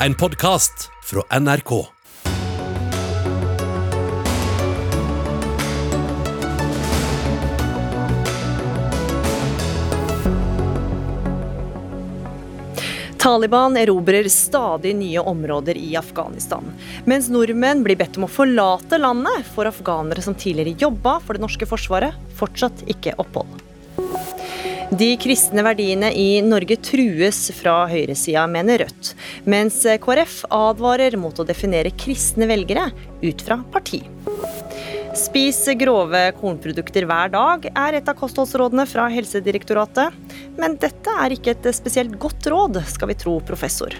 en podkast fra NRK. Taliban erobrer stadig nye områder i Afghanistan. Mens nordmenn blir bedt om å forlate landet, får afghanere som tidligere jobba for det norske forsvaret, fortsatt ikke opphold. De kristne verdiene i Norge trues fra høyresida, mener Rødt. Mens KrF advarer mot å definere kristne velgere ut fra parti. Spis grove kornprodukter hver dag er et av kostholdsrådene fra Helsedirektoratet. Men dette er ikke et spesielt godt råd, skal vi tro professor.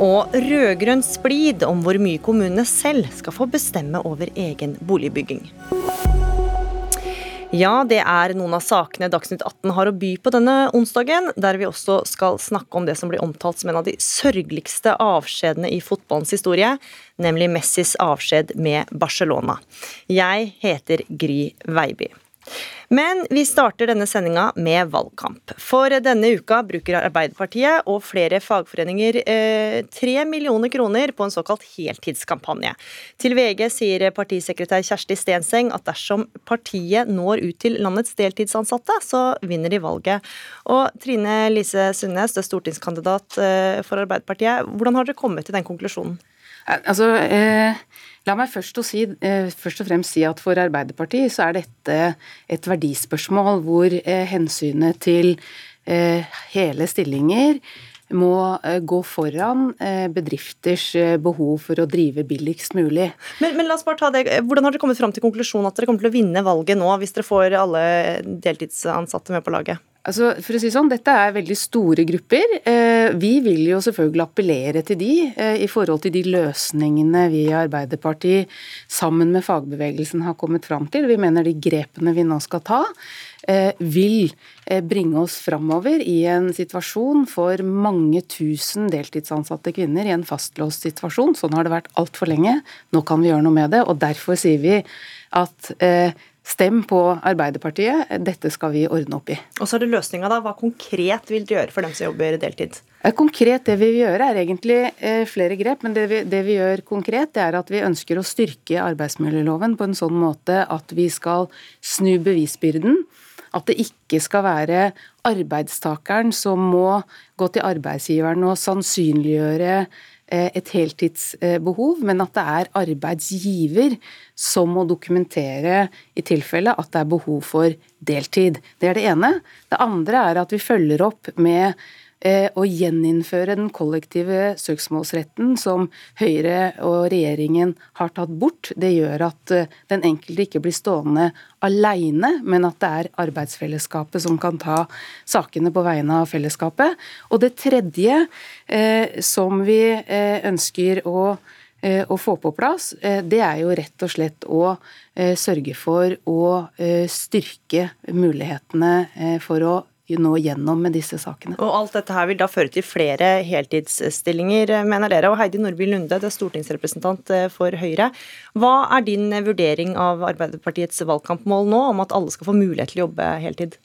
Og rød-grønn splid om hvor mye kommunene selv skal få bestemme over egen boligbygging. Ja, det er noen av sakene Dagsnytt 18 har å by på denne onsdagen, der vi også skal snakke om det som blir omtalt som en av de sørgeligste avskjedene i fotballens historie, nemlig Messis avskjed med Barcelona. Jeg heter Gry Veiby. Men vi starter denne sendinga med valgkamp. For denne uka bruker Arbeiderpartiet og flere fagforeninger eh, tre eh, millioner kroner på en såkalt heltidskampanje. Til VG sier partisekretær Kjersti Stenseng at dersom partiet når ut til landets deltidsansatte, så vinner de valget. Og Trine Lise Sundnes, du er stortingskandidat eh, for Arbeiderpartiet. Hvordan har dere kommet til den konklusjonen? Altså, eh, La meg først og, si, eh, først og, fremst si at for Arbeiderpartiet så er dette et verdispørsmål hvor eh, hensynet til eh, hele stillinger må gå foran bedrifters behov for å drive billigst mulig. Men, men, la oss bare ta det. Hvordan har dere kommet fram til konklusjonen at dere kommer til å vinne valget nå, hvis dere får alle deltidsansatte med på laget? Altså, for å si sånn, Dette er veldig store grupper. Eh, vi vil jo selvfølgelig appellere til de eh, i forhold til de løsningene vi i Arbeiderpartiet sammen med fagbevegelsen har kommet fram til. Vi mener de grepene vi nå skal ta, eh, vil bringe oss framover i en situasjon for mange tusen deltidsansatte kvinner i en fastlåst situasjon. Sånn har det vært altfor lenge. Nå kan vi gjøre noe med det. og Derfor sier vi at Stem på Arbeiderpartiet, dette skal vi ordne opp i. Og så er det løsninga, da. Hva konkret vil dere gjøre for dem som jobber deltid? Konkret, det vi vil gjøre er egentlig eh, flere grep, men det vi, det vi gjør konkret, det er at vi ønsker å styrke arbeidsmiljøloven på en sånn måte at vi skal snu bevisbyrden. At det ikke skal være arbeidstakeren som må gå til arbeidsgiveren og sannsynliggjøre Eh, et heltidsbehov, men at det er arbeidsgiver som må dokumentere i tilfelle at det er behov for deltid. Det er det ene. Det andre er at vi følger opp med Eh, å gjeninnføre den kollektive søksmålsretten som Høyre og regjeringen har tatt bort. Det gjør at eh, den enkelte ikke blir stående alene, men at det er arbeidsfellesskapet som kan ta sakene på vegne av fellesskapet. Og det tredje eh, som vi ønsker å å få på plass, det er jo rett og slett å sørge for å styrke mulighetene for å nå gjennom med disse sakene. Og Alt dette her vil da føre til flere heltidsstillinger, mener dere. Og Heidi Nordby Lunde, det er stortingsrepresentant eh, for Høyre. Hva er din vurdering av Arbeiderpartiets valgkampmål nå, om at alle skal få mulighet til å jobbe heltid?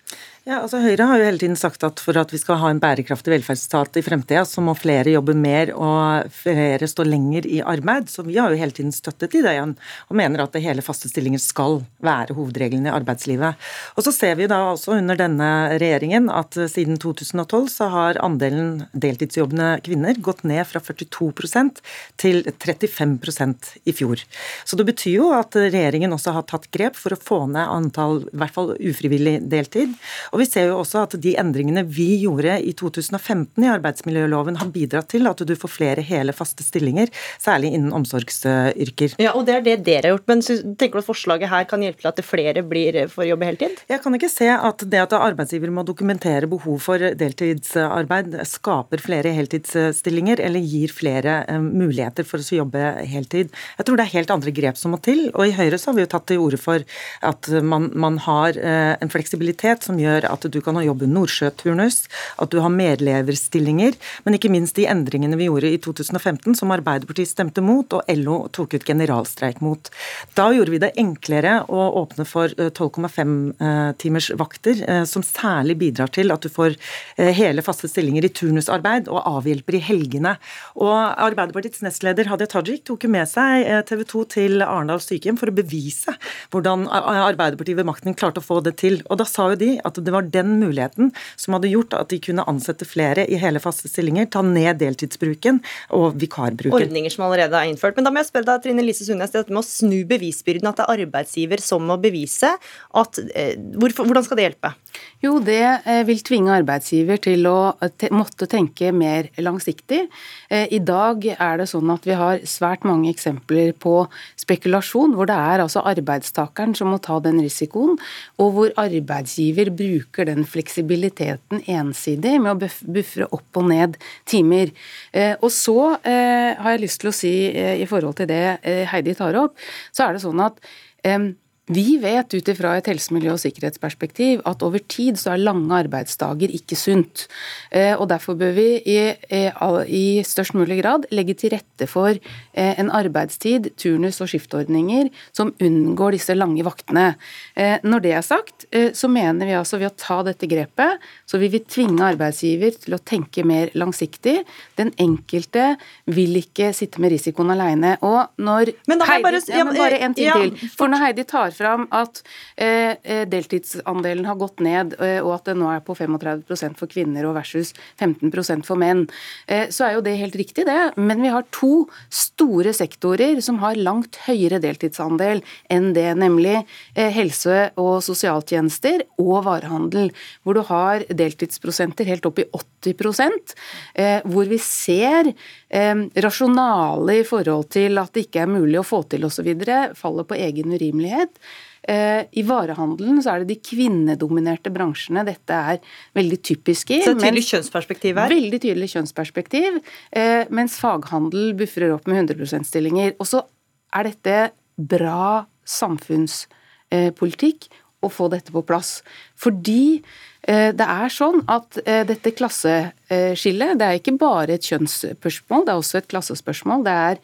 Ja, altså Høyre har jo hele tiden sagt at for at vi skal ha en bærekraftig velferdsstat i fremtida, så må flere jobbe mer og flere stå lenger i arbeid. Så vi har jo hele tiden støttet ideen og mener at hele faste stillinger skal være hovedregelen i arbeidslivet. Og så ser vi da også under denne regjeringen at siden 2012 så har andelen deltidsjobbende kvinner gått ned fra 42% til 35% i fjor. Så det betyr jo at regjeringen også har tatt grep for å få ned antall, i hvert fall ufrivillig deltid. Og vi ser jo også at de endringene vi gjorde i 2015 i arbeidsmiljøloven har bidratt til at du får flere hele, faste stillinger, særlig innen omsorgsyrker. Ja, og det er det dere har gjort, men tenker du at forslaget her kan hjelpe til at flere blir for å jobbe heltid? Jeg kan ikke se at det at arbeidsgiver må dokumentere behov for deltidsarbeid, skaper flere heltidsstillinger eller gir flere eh, muligheter for å jobbe heltid. Jeg tror det er helt andre grep som må til, og i Høyre så har vi jo tatt til orde for at man, man har eh, en fleksibilitet som gjør at du kan ha jobbe nordsjøturnus, at du har medleverstillinger, men ikke minst de endringene vi gjorde i 2015 som Arbeiderpartiet stemte mot, og LO tok ut generalstreik mot. Da gjorde vi det enklere å åpne for 12,5 timers vakter, som særlig bidrar til at du får hele faste stillinger i turnusarbeid og avhjelper i helgene. Og Arbeiderpartiets nestleder Hadia Tajik tok med seg TV 2 til Arendal sykehjem for å bevise hvordan Arbeiderpartiet ved makten klarte å få det til. Og da sa jo de at det var den muligheten som hadde gjort at de kunne ansette flere i hele faste stillinger, ta ned deltidsbruken og vikarbruken. Ordninger som allerede er innført. Men da må jeg spørre deg, Trine Lise Sundnes, dette med å snu bevisbyrden, at det er arbeidsgiver som må bevise at eh, hvorfor, Hvordan skal det hjelpe? Jo, det eh, vil tvinge arbeidsgiver til å te måtte tenke mer langsiktig. Eh, I dag er det sånn at vi har svært mange eksempler på spekulasjon, hvor det er altså arbeidstakeren som må ta den risikoen, og hvor arbeidsgiver bruker den fleksibiliteten ensidig med å buffre opp og ned timer. Eh, og så har jeg lyst til å si i forhold til det Heidi tar opp, så er det sånn at vi vet ut ifra et helsemiljø- og sikkerhetsperspektiv at over tid så er lange arbeidsdager ikke sunt. Eh, og Derfor bør vi i, i størst mulig grad legge til rette for eh, en arbeidstid, turnus og skiftordninger som unngår disse lange vaktene. Eh, når det er sagt, så mener vi altså ved å ta dette grepet, så vil vi tvinge arbeidsgiver til å tenke mer langsiktig. Den enkelte vil ikke sitte med risikoen alene. Og når Heidi, bare, ja, bare en ting til. For når Heidi tar fram at eh, eh, deltidsandelen har gått ned, eh, og at det nå er på 35% for kvinner og versus 15% for menn, så er jo det helt riktig, det. Men vi har to store sektorer som har langt høyere deltidsandel enn det, nemlig helse- og sosialtjenester og varehandel, hvor du har deltidsprosenter helt opp i 80% hvor vi ser rasjonale i forhold til at det ikke er mulig å få til osv., faller på egen urimelighet. Eh, I varehandelen så er det de kvinnedominerte bransjene dette er veldig typisk i. Så et tydelig kjønnsperspektiv her? Veldig tydelig kjønnsperspektiv. Eh, mens faghandel bufrer opp med 100 %-stillinger. Og så er dette bra samfunnspolitikk å få dette på plass. Fordi Eh, det er sånn at eh, dette klasseskillet det er ikke bare et kjønnsspørsmål, det er også et klassespørsmål. Det er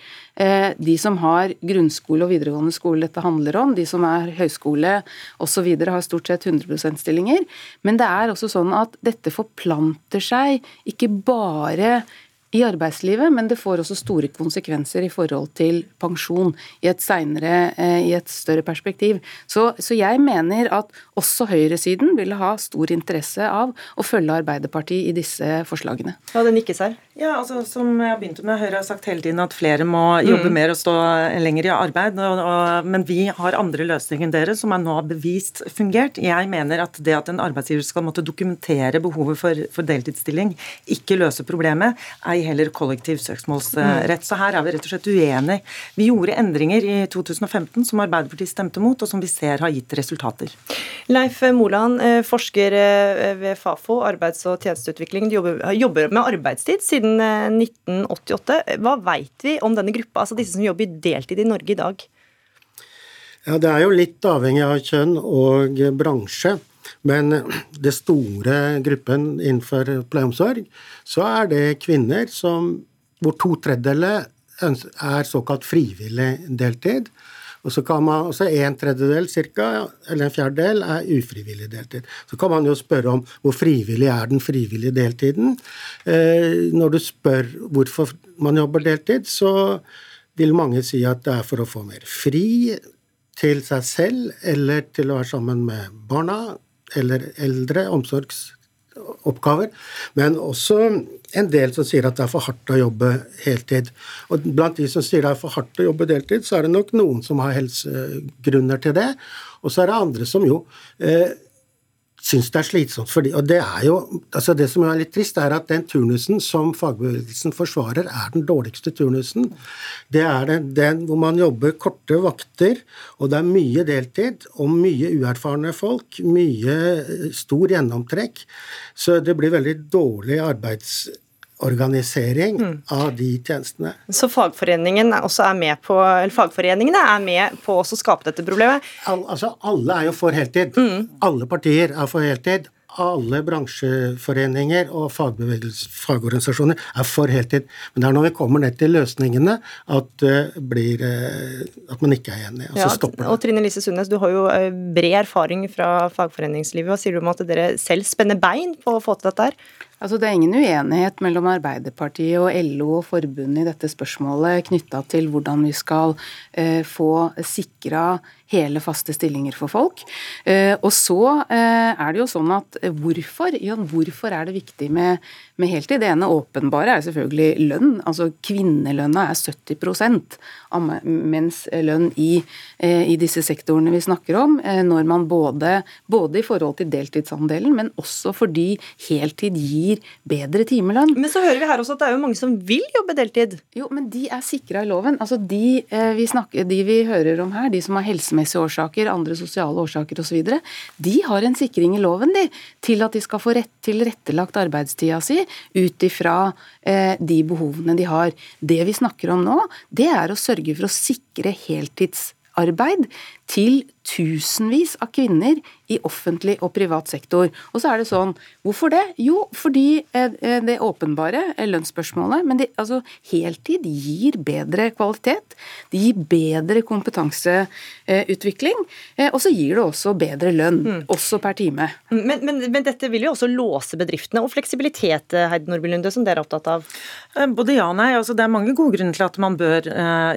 eh, de som har grunnskole og videregående skole dette handler om. De som er høyskole osv. har stort sett 100 %-stillinger. Men det er også sånn at dette forplanter seg ikke bare i arbeidslivet, men det får også store konsekvenser i forhold til pensjon i et, senere, eh, i et større perspektiv. Så, så, jeg mener at også høyresiden ville ha stor interesse av å følge Arbeiderpartiet i disse forslagene. Ja, det nikkes her. Ja, altså Som jeg begynte med, Høyre har sagt hele tiden at flere må jobbe mm. mer og stå lenger i arbeid. Og, og, men vi har andre løsninger enn dere, som er nå bevist fungert. Jeg mener at det at en arbeidsgiver skal måtte dokumentere behovet for, for deltidsstilling, ikke løse problemet, ei heller kollektiv søksmålsrett. Mm. Så her er vi rett og slett uenige. Vi gjorde endringer i 2015 som Arbeiderpartiet stemte mot, og som vi ser har gitt resultater. Leif Moland, eh, forsker eh, ved Fafo, arbeids- og tjenesteutvikling. Du jobber, jobber med arbeidstid siden 1988. Eh, Hva veit vi om denne gruppa, altså disse som jobber deltid i Norge i dag? Ja, Det er jo litt avhengig av kjønn og bransje. Men det store gruppen innenfor pleieomsorg, så er det kvinner som, hvor to tredjedeler er såkalt frivillig deltid. Og så kan man, også En tredjedel cirka, eller en fjerdedel er ufrivillig deltid. Så kan man jo spørre om hvor frivillig er den frivillige deltiden. Eh, når du spør hvorfor man jobber deltid, så vil mange si at det er for å få mer fri til seg selv eller til å være sammen med barna eller eldre, omsorgsoppgaver. Men også en del som sier at det er for hardt å jobbe heltid. Og blant de som sier det er for hardt å jobbe deltid, så er det nok noen som har helsegrunner til det. Og så er det andre som jo eh, syns det er slitsomt. Fordi, og det er jo, altså det som er litt trist, er at den turnusen som fagbevegelsen forsvarer, er den dårligste turnusen. Det er den, den, hvor man jobber korte vakter, og det er mye deltid og mye uerfarne folk. Mye eh, stor gjennomtrekk. Så det blir veldig dårlig arbeids organisering mm. av de tjenestene. Så fagforeningen også er med på, eller fagforeningene er med på å skape dette problemet? Al, altså, alle er jo for heltid. Mm. Alle partier er for heltid. alle bransjeforeninger og fagorganisasjoner er for heltid. Men det er når vi kommer ned til løsningene at, blir, at man ikke er enig. Og så stopper det. Og Trine Lise Sundnes, du har jo eh, bred erfaring fra fagforeningslivet. Hva sier du om at dere selv spenner bein på å få til dette her? Altså, det er ingen uenighet mellom Arbeiderpartiet og LO og forbundet i dette spørsmålet knytta til hvordan vi skal eh, få sikra hele, faste stillinger for folk. Eh, og så eh, er det jo sånn at eh, hvorfor? Jan, hvorfor er det viktig med, med heltid? Det ene åpenbare er selvfølgelig lønn. Altså kvinnelønna er 70 av menns lønn i, i, disse sektorene vi snakker om. Når man både, både i forhold til deltidsandelen, men også fordi heltid gir bedre timelønn. Men så hører vi her også at det er jo mange som vil jobbe deltid. Jo, men de er sikra i loven. Altså de vi, snakker, de vi hører om her, de som har helsemessige årsaker, andre sosiale årsaker osv., de har en sikring i loven de, til at de skal få rett tilrettelagt arbeidstida si ut ifra eh, de behovene de har. Det vi snakker om nå, det er å sørge for å sikre heltidsarbeid til tusenvis av kvinner i offentlig og privat sektor. Og så er det sånn, Hvorfor det? Jo, fordi eh, eh, det åpenbare er lønnsspørsmålet. Men det, altså, heltid gir bedre kvalitet. Det gir bedre kompetanseutvikling. Eh, og så gir det også bedre lønn, mm. også per time. Men, men, men, dette vil jo også låse bedriftene. Og fleksibilitet, Heidi Nordby Lunde, som dere er opptatt av? Både ja og nei. Altså, det er mange gode grunner til at man bør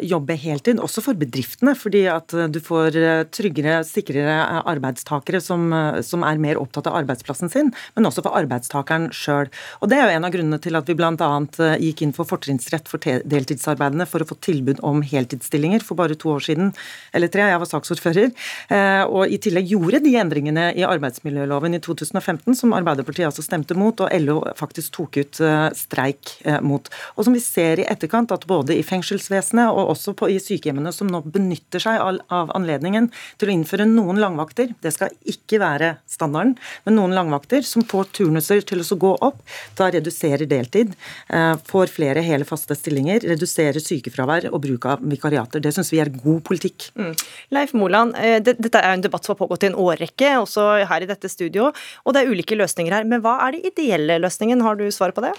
jobbe heltid, også for bedriftene. Fordi at du får trygge tryggere, sikrere arbeidstakere som, som, er mer opptatt av arbeidsplassen sin, men også for arbeidstakeren sjøl. Det er jo en av grunnene til at vi bl.a. Eh, gikk inn for fortrinnsrett for deltidsarbeidende for å få tilbud om heltidsstillinger for bare to år siden, eller tre, jeg var saksordfører. Eh, og i tillegg gjorde de endringene i arbeidsmiljøloven i 2015 som Arbeiderpartiet altså stemte mot, og LO faktisk tok ut eh, streik mot. Og som vi ser i etterkant, at både i fengselsvesenet og også på, i sykehjemmene som nå benytter seg av anledningen til å innføre noen langvakter. Det skal ikke være standarden, men noen langvakter som får turnuser til å gå opp. Da reduserer deltid, eh, får flere hele faste stillinger, reduserer sykefravær og bruk av vikariater. Det syns vi er god politikk. Mm. Leif Moland, eh, dette er en debatt som har pågått i en årrekke, også her i dette studio. Og det er ulike løsninger her. Men hva er de ideelle løsningen? Har du svar på det?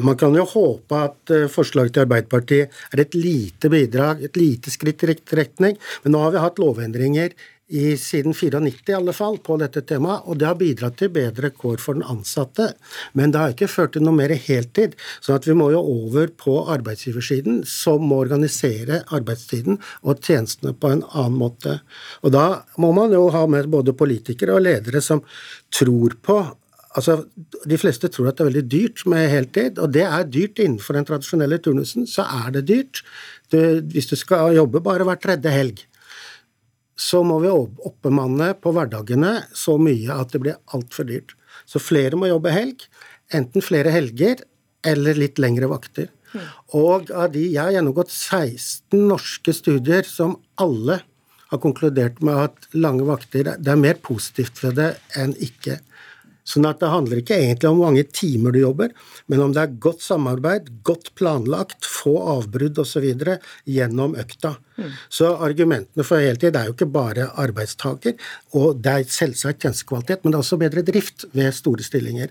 Man kan jo håpe at eh, forslaget til Arbeiderpartiet er et lite bidrag, et lite skritt i riktig retning. Men nå har vi hatt lovendringer i, siden 94 i alle fall på dette temaet, og det har bidratt til bedre kår for den ansatte. Men det har ikke ført til noe mer heltid. Så at vi må jo over på arbeidsgiversiden, som må organisere arbeidstiden og tjenestene på en annen måte. Og da må man jo ha med både politikere og ledere som tror på Altså, De fleste tror at det er veldig dyrt med heltid, og det er dyrt innenfor den tradisjonelle turnusen. Så er det dyrt. Du, hvis du skal jobbe bare hver tredje helg, så må vi oppbemanne på hverdagene så mye at det blir altfor dyrt. Så flere må jobbe helg. Enten flere helger eller litt lengre vakter. Og av de Jeg har gjennomgått 16 norske studier som alle har konkludert med at lange vakter Det er mer positivt ved det enn ikke. Sånn at det handler ikke egentlig om hvor mange timer du jobber, men om det er godt samarbeid, godt planlagt, få avbrudd osv. gjennom økta. Mm. Så argumentene for heltid er jo ikke bare arbeidstaker, og det er selvsagt tjenestekvalitet, men det er også bedre drift ved store stillinger.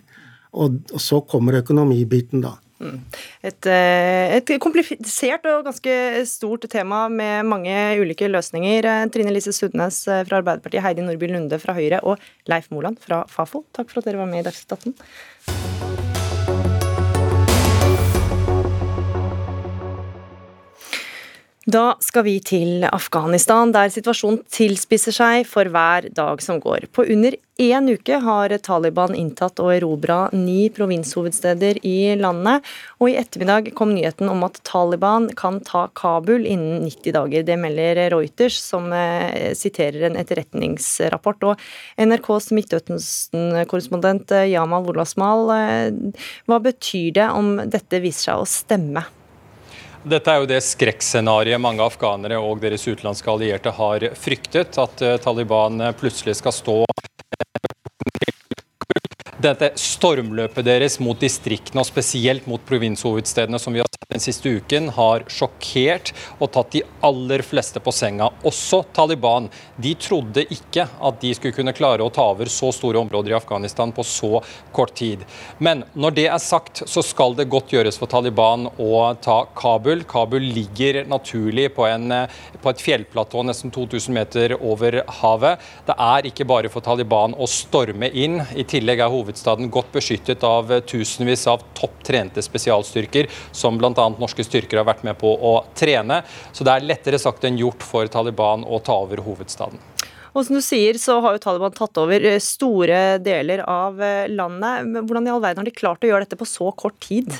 Og, så kommer økonomibiten, da. Et, eh, et, komplisert og ganske stort tema med mange ulike løsninger. Eh, Trine Lise Sudnes eh, fra Arbeiderpartiet, Heidi Nordby Lunde fra Høyre og Leif Moland fra Fafo. Takk for at dere var med i Dagsnytt 18. Da skal vi til Afghanistan, der situasjonen tilspisser seg for hver dag som går. På under én uke har Taliban inntatt og erobra ni provinshovedsteder i landet. Og i ettermiddag kom nyheten om at Taliban kan ta Kabul innen 90 dager. Det melder Reuters, som eh, siterer en etterretningsrapport. Og NRKs Midtøsten-korrespondent eh, Jamal Wolasmal, eh, hva betyr det om dette viser seg å stemme? Dette er jo det skrekkscenarioet mange afghanere og deres utenlandske allierte har fryktet. At eh, Taliban eh, plutselig skal stå dette stormløpet deres mot distriktene og spesielt mot provinshovedstedene, som vi har sett den siste uken har sjokkert og tatt de aller fleste på senga, også Taliban. De trodde ikke at de skulle kunne klare å ta over så store områder i Afghanistan på så kort tid. Men når det er sagt, så skal det godt gjøres for Taliban å ta Kabul. Kabul ligger naturlig på, en, på et fjellplatå nesten 2000 meter over havet. Det er ikke bare for Taliban å storme inn. I tillegg er hovedstaden godt beskyttet av tusenvis av topp trente spesialstyrker, som bl.a. norske styrker har vært med på å trene. Så det er lettere sagt enn gjort for Taliban å ta over hovedstaden. Og som du sier, så har jo Taliban tatt over eh, store deler av eh, landet. Hvordan i all verden har de klart å gjøre dette på så kort tid?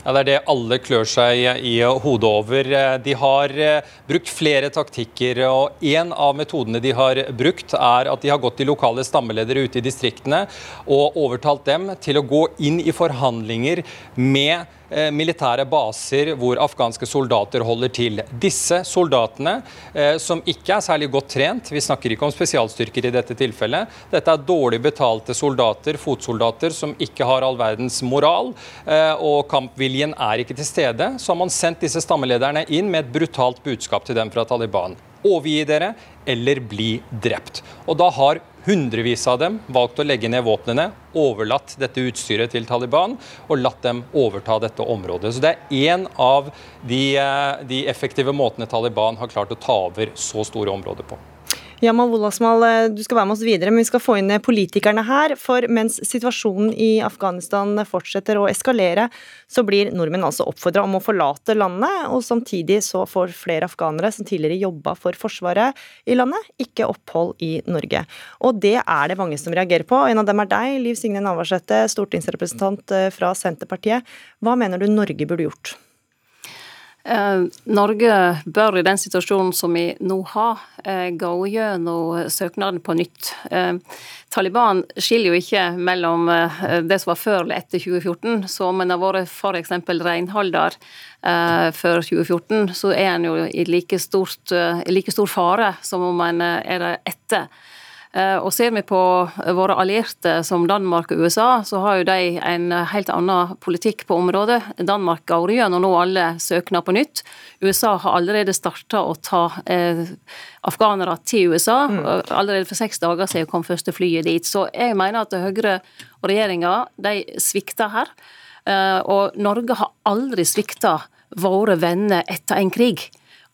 Ja, Det er det alle klør seg i hodet over. De har eh, brukt flere taktikker. og En av metodene de har brukt, er at de har gått til lokale stammeledere ute i distriktene og overtalt dem til å gå inn i forhandlinger med Eh, militære baser hvor afghanske soldater holder til. Disse soldatene, eh, som ikke er særlig godt trent, vi snakker ikke om spesialstyrker i dette tilfellet, dette er dårlig betalte soldater, fotsoldater, som ikke har all verdens moral, eh, og kampviljen er ikke til stede, så har man sendt disse stammelederne inn med et brutalt budskap til dem fra Taliban. Overgi dere, eller bli drept. Og da har hundrevis av dem valgt å legge ned våpnene, overlatt dette utstyret til Taliban og latt dem overta dette området. Så Det er én av de, eh, de effektive måtene Taliban har klart å ta over så store områder på. Jamal Wolasmal, eh, du skal være med oss videre, men vi skal få inn eh, politikerne her. For mens situasjonen i Afghanistan fortsetter å eskalere, så blir nordmenn altså oppfordra om å forlate landet. Og samtidig så får flere afghanere som tidligere jobba for Forsvaret i landet, ikke opphold i Norge. Og det er det mange som reagerer på. En av dem er deg, Liv Signe Navarsete, stortingsrepresentant eh, fra Senterpartiet. Hva mener du Norge burde gjort? Eh, Norge bør i den situasjonen som vi nå har, eh, gå gjennom søknaden på nytt. Eh, Taliban skiller jo ikke mellom det som var før eller etter 2014. Så om en har vært f.eks. renholder før 2014, så er en jo i like, stort, like stor fare som om en er det etter. Eh, og ser vi på våre allierte som Danmark og USA, så har jo de en helt annen politikk på området. Danmark går gjennom nå alle søknader på nytt. USA har allerede starta å ta eh, afghanere til USA. Mm. Allerede for seks dager siden kom første flyet dit. Så jeg mener at Høyre og regjeringa de svikter her. Eh, og Norge har aldri svikta våre venner etter en krig.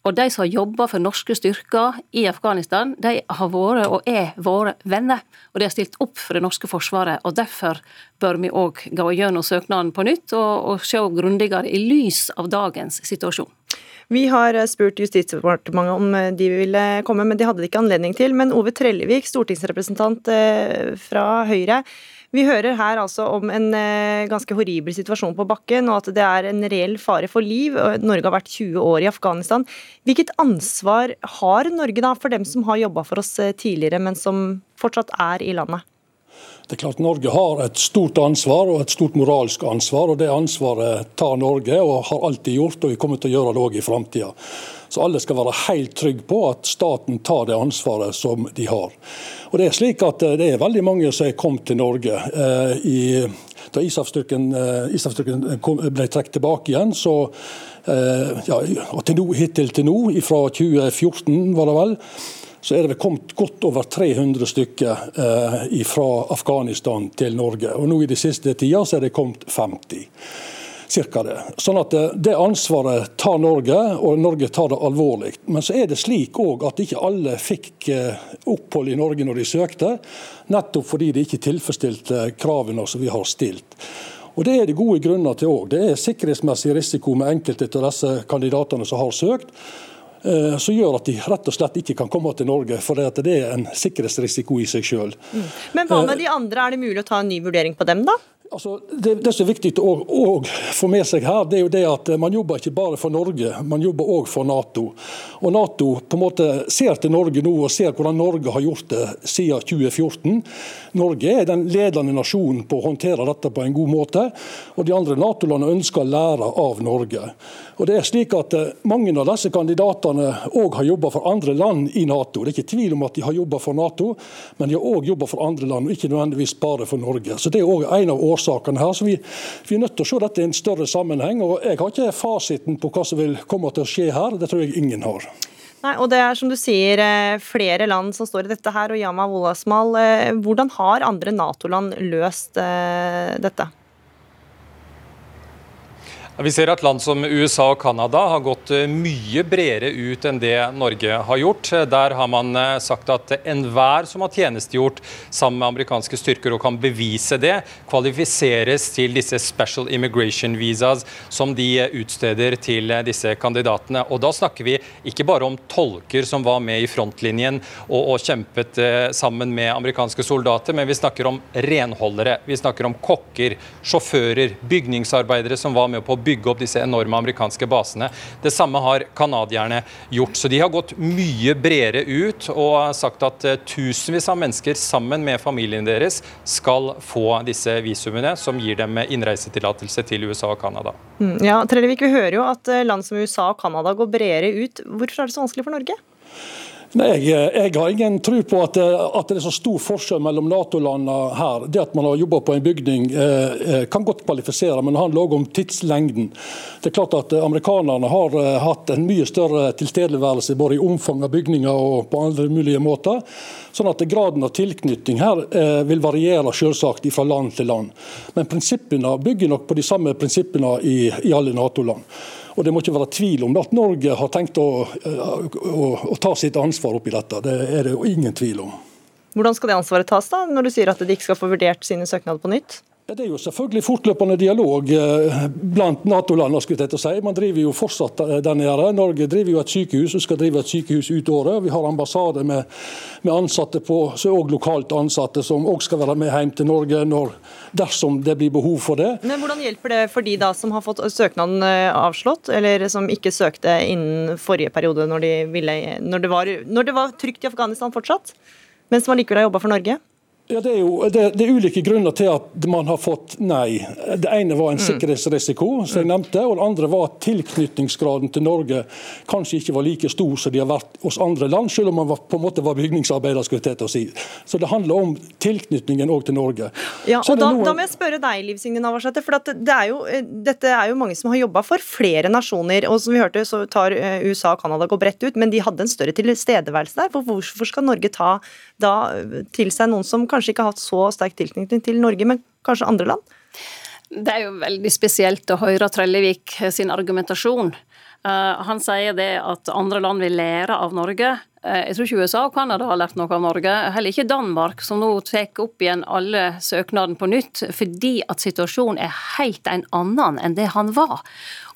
Og de som har jobba for norske styrker i Afghanistan, de har vært og er våre venner. Og de har stilt opp for det norske forsvaret. og Derfor bør vi òg gå gjennom søknaden på nytt og, og se grundigere i lys av dagens situasjon. Vi har spurt Justisdepartementet om de ville komme, men de hadde det ikke anledning til. Men Ove Trellevik, stortingsrepresentant eh, fra Høyre. Vi hører her altså om en eh, ganske horribel situasjon på bakken, og at det er en reell fare for liv. Norge har vært 20 år i Afghanistan. Hvilket ansvar har Norge da for dem som har jobba for oss eh, tidligere, men som fortsatt er i landet? Det er klart Norge har et stort ansvar og et stort moralsk ansvar. og Det ansvaret tar Norge og har alltid gjort, og vi kommer til å gjøre det òg i framtida. Så alle skal være helt trygge på at staten tar det ansvaret som de har. Og Det er slik at eh, det er veldig mange som er kommet til Norge. Eh, da ISAF-styrken eh, ble trukket tilbake igjen, så ja, og til nå, hittil til nå, fra 2014 var det vel, så er det kommet godt over 300 stykker eh, fra Afghanistan til Norge. Og nå I de siste tida så er det kommet 50. Cirka det. Sånn at eh, Det ansvaret tar Norge, og Norge tar det alvorlig. Men så er det slik òg at ikke alle fikk eh, opphold i Norge når de søkte, nettopp fordi de ikke tilfredsstilte kravene som vi har stilt. Og Det er det gode grunner til òg. Det er sikkerhetsmessig risiko med enkelte av disse kandidatene som har søkt. Eh, som gjør at de rett og slett ikke kan komme til Norge. For det er en sikkerhetsrisiko i seg sjøl. Mm. Men hva med de andre, er det mulig å ta en ny vurdering på dem, da? Altså, det, det, som er viktig å, å, få med seg her, det er jo det at man jobber ikke bare for Norge, man jobber òg for Nato. Og Nato på en måte ser til Norge nå og ser hvordan Norge har gjort det siden 2014. Norge er den ledende nasjonen på å håndtere dette på en god måte, og de andre Nato-landene ønsker å lære av Norge. Og det er slik at eh, Mange av disse kandidatene òg har jobba for andre land i Nato. Det er ikke tvil om at de har jobba for Nato, men de har òg jobba for andre land, og ikke nødvendigvis bare for Norge. Så Det er òg en av årsakene her. Så vi, vi, er nødt til å se dette i en større sammenheng. og Jeg har ikke fasiten på hva som vil komme til å skje her. Det tror jeg ingen har. Nei, og det er som du sier eh, flere land som står i dette her, og Yama Wolasmal, eh, hvordan har andre Nato-land løst dette? Vi ser at land som USA og Canada har gått eh, mye bredere ut enn det Norge har gjort. Der har man eh, sagt at enhver som har tjenestegjort sammen med amerikanske styrker og kan bevise det, kvalifiseres til disse special immigration visas som de utsteder til disse kandidatene. Og da snakker vi ikke bare om tolker som var med i frontlinjen og, og kjempet eh, sammen med amerikanske soldater, men vi snakker om renholdere, vi snakker om kokker, sjåfører, bygningsarbeidere som var med på bygge opp disse enorme amerikanske basene. Det samme har canadierne gjort. Så de har gått mye bredere ut og sagt at eh, tusenvis av mennesker sammen med familien deres skal få disse visumene som gir dem innreisetillatelse til USA og Canada. Mm, ja, Trellevik, vi hører jo at eh, land som USA og Canada går bredere ut. Hvorfor er det så vanskelig for Norge? Nei, jeg, jeg, har ingen tro på at, at, det er så stor forskjell mellom Nato-landene her. Det at man har jobba på en bygning eh, eh, kan godt kvalifisere, men det handler òg om tidslengden. Det er klart at Amerikanerne har eh, hatt en mye større tilstedeværelse både i omfang av bygninger og på andre mulige måter. Sånn at graden av tilknytning her eh, vil variere selvsagt fra land til land. Men prinsippene bygger nok på de samme prinsippene i, i alle Nato-land. Og Det må ikke være tvil om at Norge har tenkt å, å, å ta sitt ansvar oppi dette. Det er det ingen tvil om. Hvordan skal det ansvaret tas, da, når du sier at de ikke skal få vurdert sine søknader på nytt? Det er jo selvfølgelig fortløpende dialog eh, blant Nato-landene. Si. Man driver jo fortsatt eh, der nede. Norge driver jo et sykehus og skal drive et sykehus ut året. Vi har ambassade med, med ansatte på, også lokalt ansatte som også skal være med hjem til Norge når, dersom det blir behov for det. Men Hvordan hjelper det for de da som har fått søknaden eh, avslått, eller som ikke søkte innen forrige periode når, de ville, når, det, var, når det var trygt i Afghanistan fortsatt, men som allikevel har jobba for Norge? Ja, det, er jo, det, det, er ulike grunner til at man har fått nei. Det ene var en mm. sikkerhetsrisiko, som jeg nevnte, og det andre var at tilknytningsgraden til Norge kanskje ikke var like stor som de har vært hos andre land, selv om man var, på en måte var bygningsarbeider. skulle jeg til å si. Så det handler om tilknytningen òg til Norge. Ja, og da, noen... da, må jeg spørre deg, Liv Signe Navarsete, for det er jo, eh, dette er jo mange som har jobba for flere nasjoner. og som vi hørte, så tar eh, USA og Canada går bredt ut, men de hadde en større tilstedeværelse der. For Hvorfor skal Norge ta da, til seg noen som kanskje kanskje ikke har hatt så sterk tilknytning til Norge, men kanskje andre land? Det er jo veldig spesielt å høre Trellevik sin argumentasjon. Uh, han sier det at andre land vil lære av Norge. Uh, jeg tror ikke USA og Canada har lært noe av Norge. Heller ikke Danmark, som nå tar opp igjen alle søknadene på nytt, fordi at situasjonen er helt en annen enn det han var.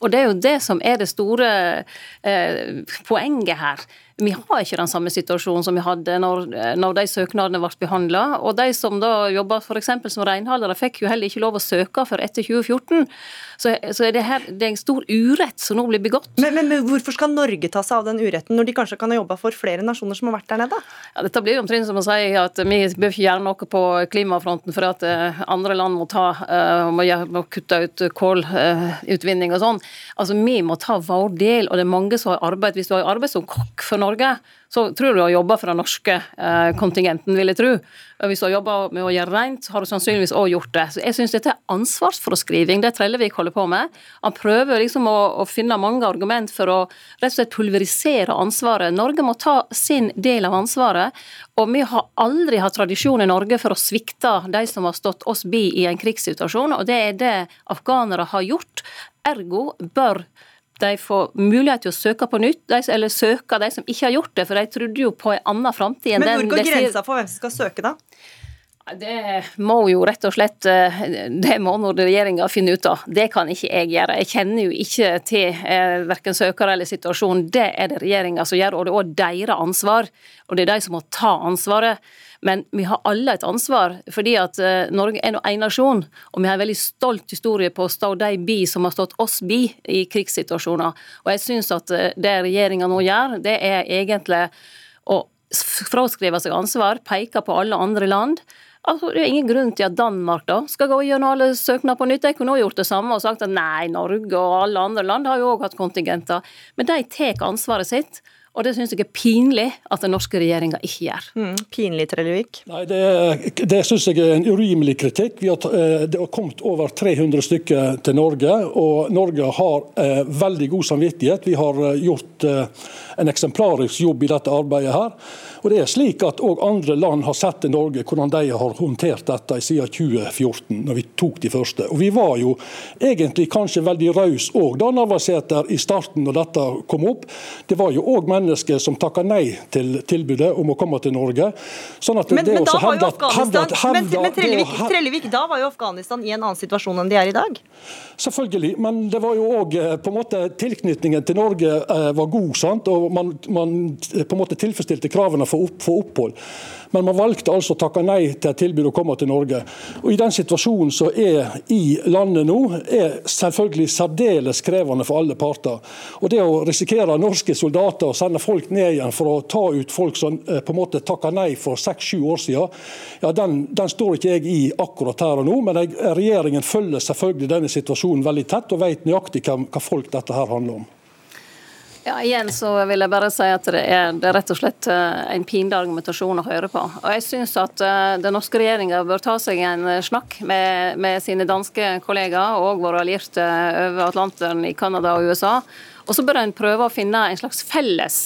Og det er jo det som er det store uh, poenget her. Vi har ikke den samme situasjonen som vi hadde når, når de søknadene ble behandla. Og de som da jobba f.eks. som renholdere, fikk jo heller ikke lov å søke før etter 2014. Så, så er det, her, det er en stor urett som nå blir begått. Men, men, men, hvorfor skal Norge ta seg av den uretten, når de kanskje kan ha jobba for flere nasjoner som har vært der nede? Ja, dette blir omtrent som å si at vi bør ikke gjøre noe på klimafronten for at uh, andre land må, ta, uh, må, må kutte ut kålutvinning og sånn. Altså, Vi må ta vår del, og det er mange som har arbeid. Hvis du har arbeid som kokk for Norge, så tror du du har jobba for den norske eh, kontingenten, vil jeg tro. Hvis du har jobba med å gjøre rent, har du sannsynligvis òg gjort det. Så jeg syns dette er ansvarsfraskriving, det Trellevik holder på med. Han prøver liksom å, å, finne mange argument for å rett og slett pulverisere ansvaret. Norge må ta sin del av ansvaret. Og vi har aldri hatt tradisjon i Norge for å svikte de som har stått oss bi i en krigssituasjon, og det er det afghanere har gjort. Ergo bør de får mulighet til å søke på nytt, de, eller søke de som ikke har gjort det, for de trodde jo på en annen framtid enn den Men hvor går grensa for hvem som skal søke, da? Det må jo rett og slett eh, Det må nå regjeringa finne ut av. Det kan ikke jeg gjøre. Jeg kjenner jo ikke til eh, verken søkere eller situasjonen. Det er det regjeringa som gjør, og det er òg deres ansvar. Og det er de som må ta ansvaret. Men vi har alle et ansvar, fordi at uh, Norge er nå én nasjon. Og vi har en veldig stolt historie på å stå de bi som har stått oss bi i krigssituasjoner. Og jeg syns at uh, det regjeringa nå gjør, det er egentlig å fraskrive seg ansvar, peke på alle andre land. Altså, det er ingen grunn til at Danmark da skal gå gjennom alle søknader på nytt. De kunne også gjort det samme og sagt at nei, Norge og alle andre land har jo òg hatt kontingenter. Men de tar ansvaret sitt. Og det syns jeg er pinlig at den norske regjeringa ikke gjør. Mm, pinlig, Trellevik? Nei, Det, det syns jeg er en urimelig kritikk. Har, eh, det har kommet over 300 stykker til Norge, og Norge har eh, veldig god samvittighet. Vi har eh, gjort eh, en eksemplarisk jobb i dette arbeidet her. Og det er slik at òg andre land har sett til Norge hvordan de har håndtert dette siden 2014, når vi tok de første. Og Vi var jo egentlig kanskje veldig rause òg da, Navarsete, i starten når dette kom opp. Det var jo òg mennesker som takka nei til tilbudet om å komme til Norge. Sånn men, men, da var jo Afghanistan, men, men Trellevik, Trellevik, da var jo Afghanistan i en annen situasjon enn de er i dag? Selvfølgelig, men det var jo òg eh, på en måte tilknytningen til Norge eh, var god. sant? Og man, man på en måte tilfredsstilte kravene for, opp, få opphold. Men man valgte altså å takke nei til et tilbud å komme til Norge. Og I den situasjonen som er i landet nå, er selvfølgelig særdeles krevende for alle parter. Og Det å risikere norske soldater og sende folk ned igjen for å ta ut folk som eh, på en måte takka nei for seks-sju år siden, ja, den, den, står ikke jeg i akkurat her og nå. Men jeg, regjeringen følger selvfølgelig denne situasjonen veldig tett og vet nøyaktig hva, hva folk dette her handler om. Ja, igjen så vil jeg bare si at det er, det er rett og slett eh, en pinlig argumentasjon å høre på. Og jeg syns at uh, den norske regjeringa bør ta seg en eh, snakk med, med sine danske kollegaer og våre allierte over Atlanteren i Canada og USA og så bør en prøve å finne en slags felles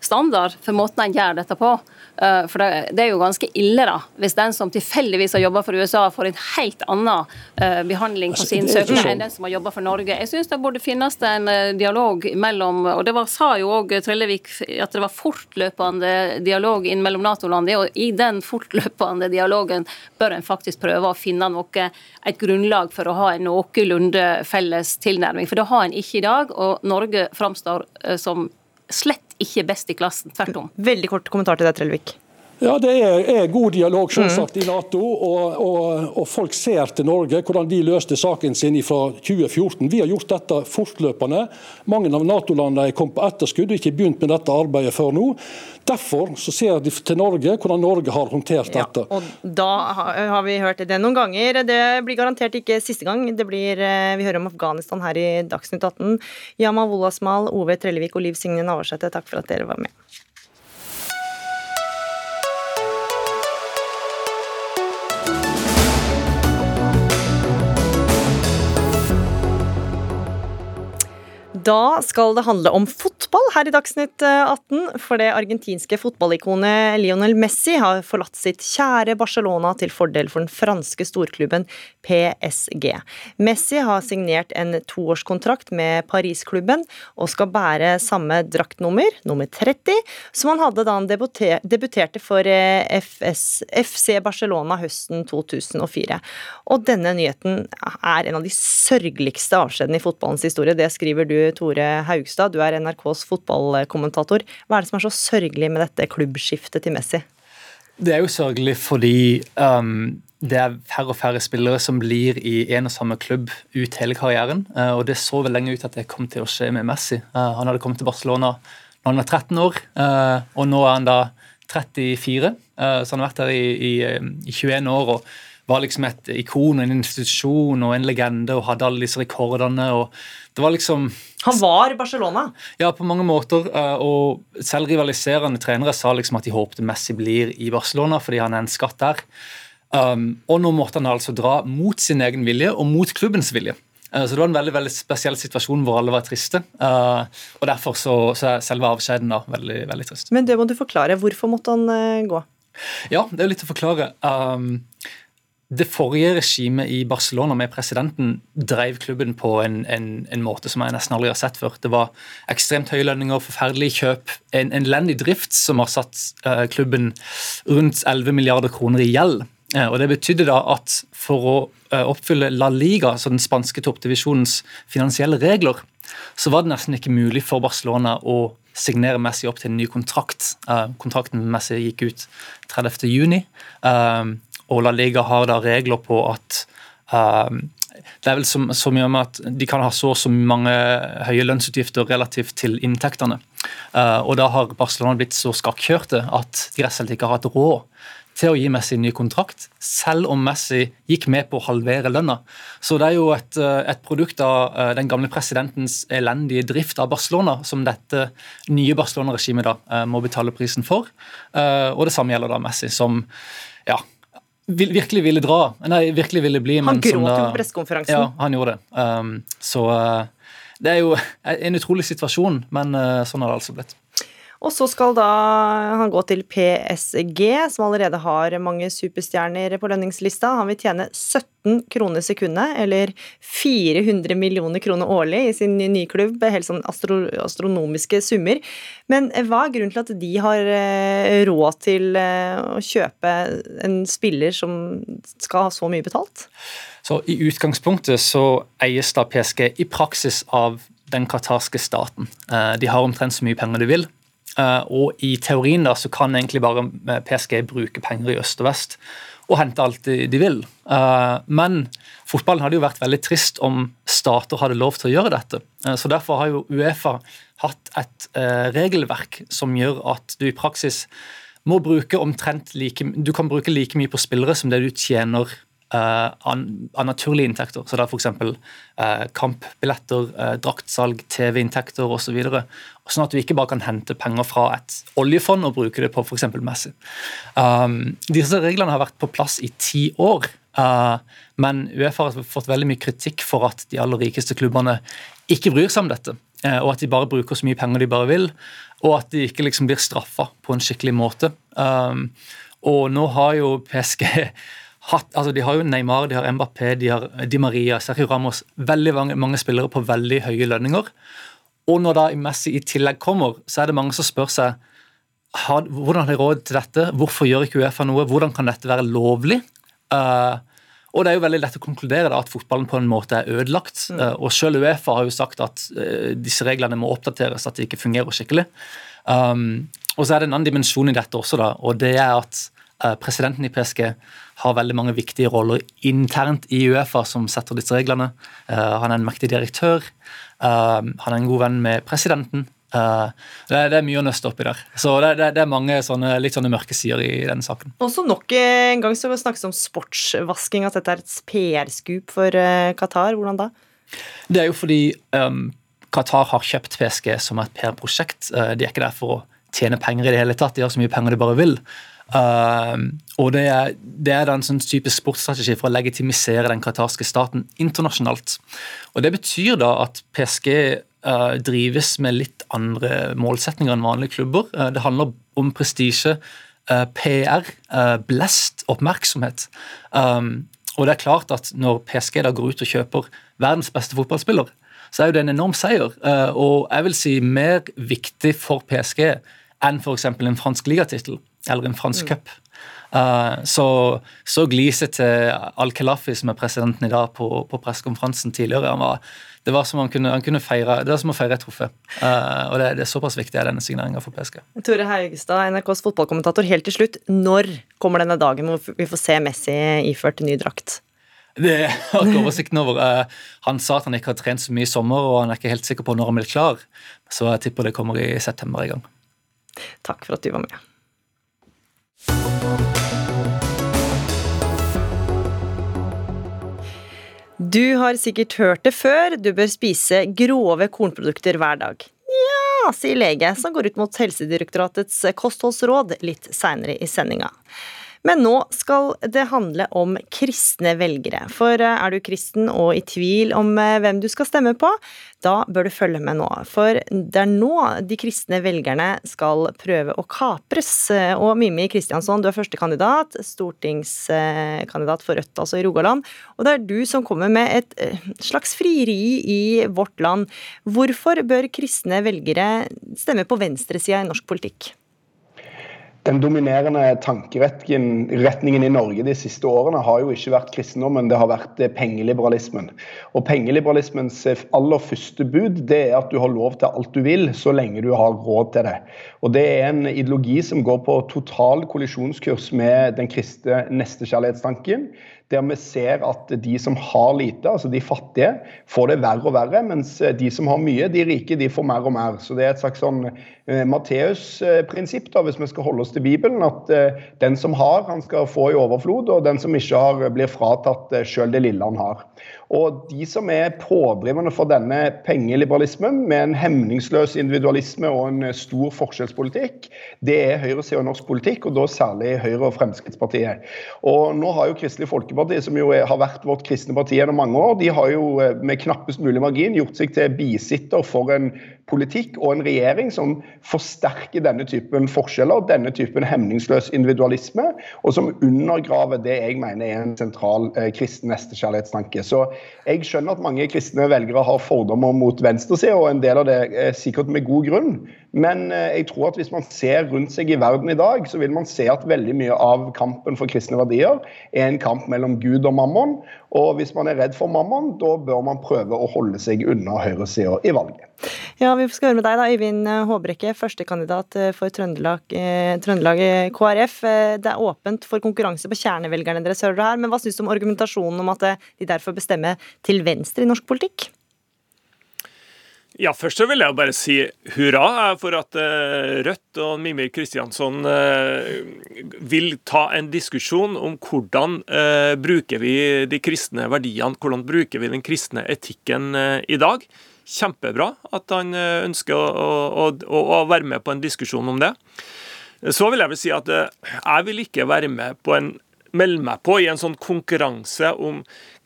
standard for måten en gjør dette på. Uh, for det, er jo ganske ille da, hvis den som tilfeldigvis har jobba for USA, får en helt annen uh, behandling på altså, sin søknad enn den som har jobba for Norge. Jeg syns det burde finnes en dialog mellom Og det var, sa jo òg Trellevik at det var fortløpende dialog inn mellom Nato-landene, og i den fortløpende dialogen bør en faktisk prøve å finne noe, et grunnlag for å ha en noenlunde felles tilnærming. For det har en ikke i dag. og Norge framstår eh, som slett ikke best i klassen. Tvert om. Veldig kort kommentar til deg, Trellevik. Ja, Det er, er god dialog selvsagt, mm. i Nato, og, og, og, folk ser til Norge hvordan de løste saken sin fra 2014. Vi har gjort dette fortløpende. Mange av Nato-landene er kommet på etterskudd og ikke begynt med dette arbeidet før nå. Derfor så ser de til Norge hvordan Norge har håndtert dette. Ja, og Da har vi hørt det noen ganger. Det blir garantert ikke siste gang. Det blir, eh, Vi hører om Afghanistan her i Dagsnytt 18. Yama Wolasmal, Ove Trellevik og Liv Signe Navarsete, takk for at dere var med. Da skal det handle om fotball her i Dagsnytt 18. Eh, for det argentinske fotballikonet Lionel Messi har forlatt sitt kjære Barcelona til fordel for den franske storklubben PSG. Messi har signert en toårskontrakt med Paris-klubben og skal bære samme draktnummer, nummer 30, som han hadde da han debuterte for eh, FS, FC Barcelona høsten 2004. Og denne nyheten er en av de sørgeligste avskjedene i fotballens historie. Det skriver du Tore Haugstad, du er NRKs fotballkommentator. Hva er det som er så sørgelig med dette klubbskiftet til Messi? Det er jo sørgelig fordi um, det er færre og færre spillere som blir i en og samme klubb ut hele karrieren. Uh, og Det så vel lenge ut at det kom til å skje med Messi. Uh, han hadde kommet til Barcelona når han var 13 år, uh, og nå er han da 34. så han har vært der i, i, i 21 år. og var liksom et ikon, en institusjon og en legende og hadde alle disse rekordene. og det var liksom... Han var Barcelona? Ja, på mange måter. Eh, og selv rivaliserende trenere sa liksom at de håpte Messi blir i Barcelona fordi han er en skatt der. Um, og nå måtte han altså dra mot sin egen vilje og mot klubbens vilje. Uh, så det var en veldig veldig spesiell situasjon hvor alle var triste. Uh, og derfor så, så er selve avskjeden da veldig, veldig trist. Men det må du forklare. Hvorfor måtte han gå? Ja, det er litt å forklare. Um, det forrige regimet i Barcelona med presidenten drev klubben på en, en, en, måte som jeg nesten aldri har sett før. Det var ekstremt høye lønninger, forferdelige kjøp, en elendig drift som har satt uh, klubben rundt 11 milliarder kroner i gjeld. Uh, og Det betydde da at for å uh, oppfylle La Liga, så den spanske toppdivisjonens finansielle regler, så var det nesten ikke mulig for Barcelona å signere Messi opp til en ny kontrakt. kontrakten med Messi gikk ut 30.6. Og La Liga har da regler på at um, det er vel så, så, mye med at de kan ha så og så mange høye lønnsutgifter relativt til inntektene. Uh, og da har Barcelona blitt så skakkjørte at de rett og slett ikke har hatt råd til å gi Messi en ny kontrakt, selv om Messi gikk med på å halvere lønna. Så det er jo et, eh, et produkt av eh, den gamle presidentens elendige drift av Barcelona, som dette nye Barcelona-regimet da må betale prisen for. Og det samme gjelder da Messi, som ja, virkelig ville dra. Nei, virkelig ville bli. Han gråt jo på pressekonferansen. Ja, han gjorde det. Um, så det er jo en utrolig situasjon, men sånn har det altså blitt. Og så skal da han gå til PSG, som allerede har mange superstjerner på lønningslista. Han vil tjene 17 kroner sekundet, eller 400 millioner kroner årlig i sin nye klubb. Helt sånn astro astronomiske summer. Men hva er grunnen til at de har eh, råd til eh, å kjøpe en spiller som skal ha så mye betalt? Så I utgangspunktet så eies da PSG i praksis av den qatarske staten. Eh, de har omtrent så mye penger de vil. Eh, og i teorien da, så kan egentlig bare eh, PSG bruke penger i øst og vest og hente alt de, vil. Eh, men fotballen hadde jo vært veldig trist om stater hadde lov til å gjøre dette. Så Derfor har jo Uefa hatt et regelverk som gjør at du i praksis må bruke omtrent like, du kan bruke like mye på spillere som det du tjener av naturlige inntekter. Så det er f.eks. Uh, kampbilletter, uh, draktsalg, TV-inntekter osv. Så sånn at du ikke bare kan hente penger fra et oljefond og bruke det på f.eks. Messi. Um, disse reglene har vært på plass i ti år. Uh, men Uefa har fått veldig mye kritikk for at de aller rikeste klubbene ikke bryr seg om dette. Uh, og at de bare bruker så mye penger de bare vil, og at de ikke liksom blir straffa på en skikkelig måte. Um, og nå har jo PSG hatt, altså De har jo Neymar, de har Mbappé, de har Di Maria, Sergio Ramos. Veldig mange, mange spillere på veldig høye lønninger. Og når da Messi i tillegg kommer, så er det mange som spør seg har, hvordan har de råd til dette, hvorfor gjør ikke Uefa noe, hvordan kan dette være lovlig? Uh, og det er jo veldig lett å konkludere da, at fotballen på en måte er ødelagt. Mm. Uh, og selv Uefa har jo sagt at uh, disse reglene må oppdateres, at de ikke fungerer skikkelig. Um, og så er det en annen dimensjon i dette også, da, og det er at presidenten i PSG har veldig mange viktige roller internt i Uefa som setter disse reglene. han er en mektig direktør. Uh, han er en god venn med presidenten. Uh, det, er, det, er mye å nøste oppi der. Så det, det, det er mange sånne, litt sånne mørke sider i denne saken. Også nok en gang så snakkes om sportsvasking, at dette er et PR-skup for uh, Qatar. Hvordan da? Det er jo fordi um, Qatar har kjøpt PSG som et PR-prosjekt. Uh, de er ikke der for å tjene penger i det hele tatt. De har så mye penger de bare vil. Uh, og det er, det er en sånn type sportsstrategi for å legitimisere den qatarske staten internasjonalt. Og Det betyr da at PSG uh, drives med litt andre målsetninger enn vanlige klubber. Uh, det handler om prestisje, uh, PR, blest, oppmerksomhet. Um, og det er klart at Når PSG da går ut og kjøper verdens beste fotballspiller, så er jo det en enorm seier. og jeg vil si mer viktig for PSG enn f.eks. en fransk ligatittel eller en fransk cup. Uh, så så til Al-Khelafi, som er presidenten i dag, på, på pressekonferansen tidligere. Han var, det var som han kunne, han kunne feire, det var som å feire et trofé. Uh, og det, det, er såpass viktig er denne signeringa for PSG. Tore Haugstad, NRKs fotballkommentator. Helt til slutt, når kommer denne dagen hvor vi får se Messi iført ny drakt? Det har ikke oversikten over. Uh, han sa at han ikke har trent så mye i sommer, og han er ikke helt sikker på når han blir klar. Så jeg tipper det kommer i september i gang. Takk for at du var med. Du har sikkert hørt det før, du bør spise grove kornprodukter hver dag. Ja, sier lege, som går ut mot Helsedirektoratets kostholdsråd litt seinere i sendinga. Men nå skal det handle om kristne velgere. For eh, er du kristen og i tvil om eh, hvem du skal stemme på, da bør du følge med nå. For det er nå de kristne velgerne skal prøve å kapres. Og Mimmi Kristiansson, du er førstekandidat, stortingskandidat for Rødt, altså i Rogaland. Og det er du som kommer med et eh, slags frieri i vårt land. Hvorfor bør kristne velgere stemme på venstresida i norsk politikk? Den dominerende tankeretningen i Norge de siste årene har jo ikke vært kristendommen, det har vært eh, pengeliberalismen. Og Pengeliberalismens eh, aller første bud det er at du har lov til alt du vil, så lenge du har råd til det. Og Det er en ideologi som går på total kollisjonskurs med den kristne nestekjærlighetstanken. Der vi ser at de som har lite, altså de fattige, får det verre og verre, mens de som har mye, de rike, de får mer og mer. Så det er et slags sånn eh, Matteus-prinsipp, da, hvis vi skal holde oss til Bibelen, at eh, den som har, han skal få i overflod, og den som ikke har, blir fratatt eh, sjøl det lille han har. Og de som er pådriverne for denne pengeliberalismen, med en hemningsløs individualisme og en stor forskjellspolitikk, det er høyresida i norsk politikk, og da særlig Høyre og Fremskrittspartiet. Og nå har jo Kristelig Folkeparti, som jo har vært vårt kristne parti gjennom mange år, de har jo eh, med knappest mulig margin gjort seg til bisitter for en politikk og en regjering som forsterker denne typen forskjeller, denne typen hemningsløs individualisme, og som undergraver det jeg mener er en sentral eh, kristen nestekjærlighetstanke. Så jeg skjønner at mange kristne velgere har fordommer mot venstresida, og en del av det er sikkert med god grunn. Men eh, jeg tror at hvis man ser rundt seg i verden i dag, så vil man se at veldig mye av kampen for kristne verdier er en kamp mellom Gud og mammon. Og hvis man er redd for mammaen, da bør man prøve å holde seg unna høyresida i valget. Ja, Vi skal høre med deg, da, Øyvind Håbrekke, førstekandidat eh, for Trøndelag, eh, Trøndelag KrF. Det er åpent for konkurranse på kjernevelgerne deres, hører du her. Men hva syns du om argumentasjonen om at de derfor bestemmer til venstre i norsk politikk? Ja, Først så vil jeg bare si hurra for at eh, Rødt og Mimir Kristiansson eh, vil ta en diskusjon om hvordan uh, bruker vi de kristne verdiene, hvordan bruker vi den kristne etikken i dag. Kjempebra at han ønsker å, å, å, være med på en diskusjon om det. Så vil jeg vel si at jeg vil ikke være med på en melde meg på i en sånn konkurranse om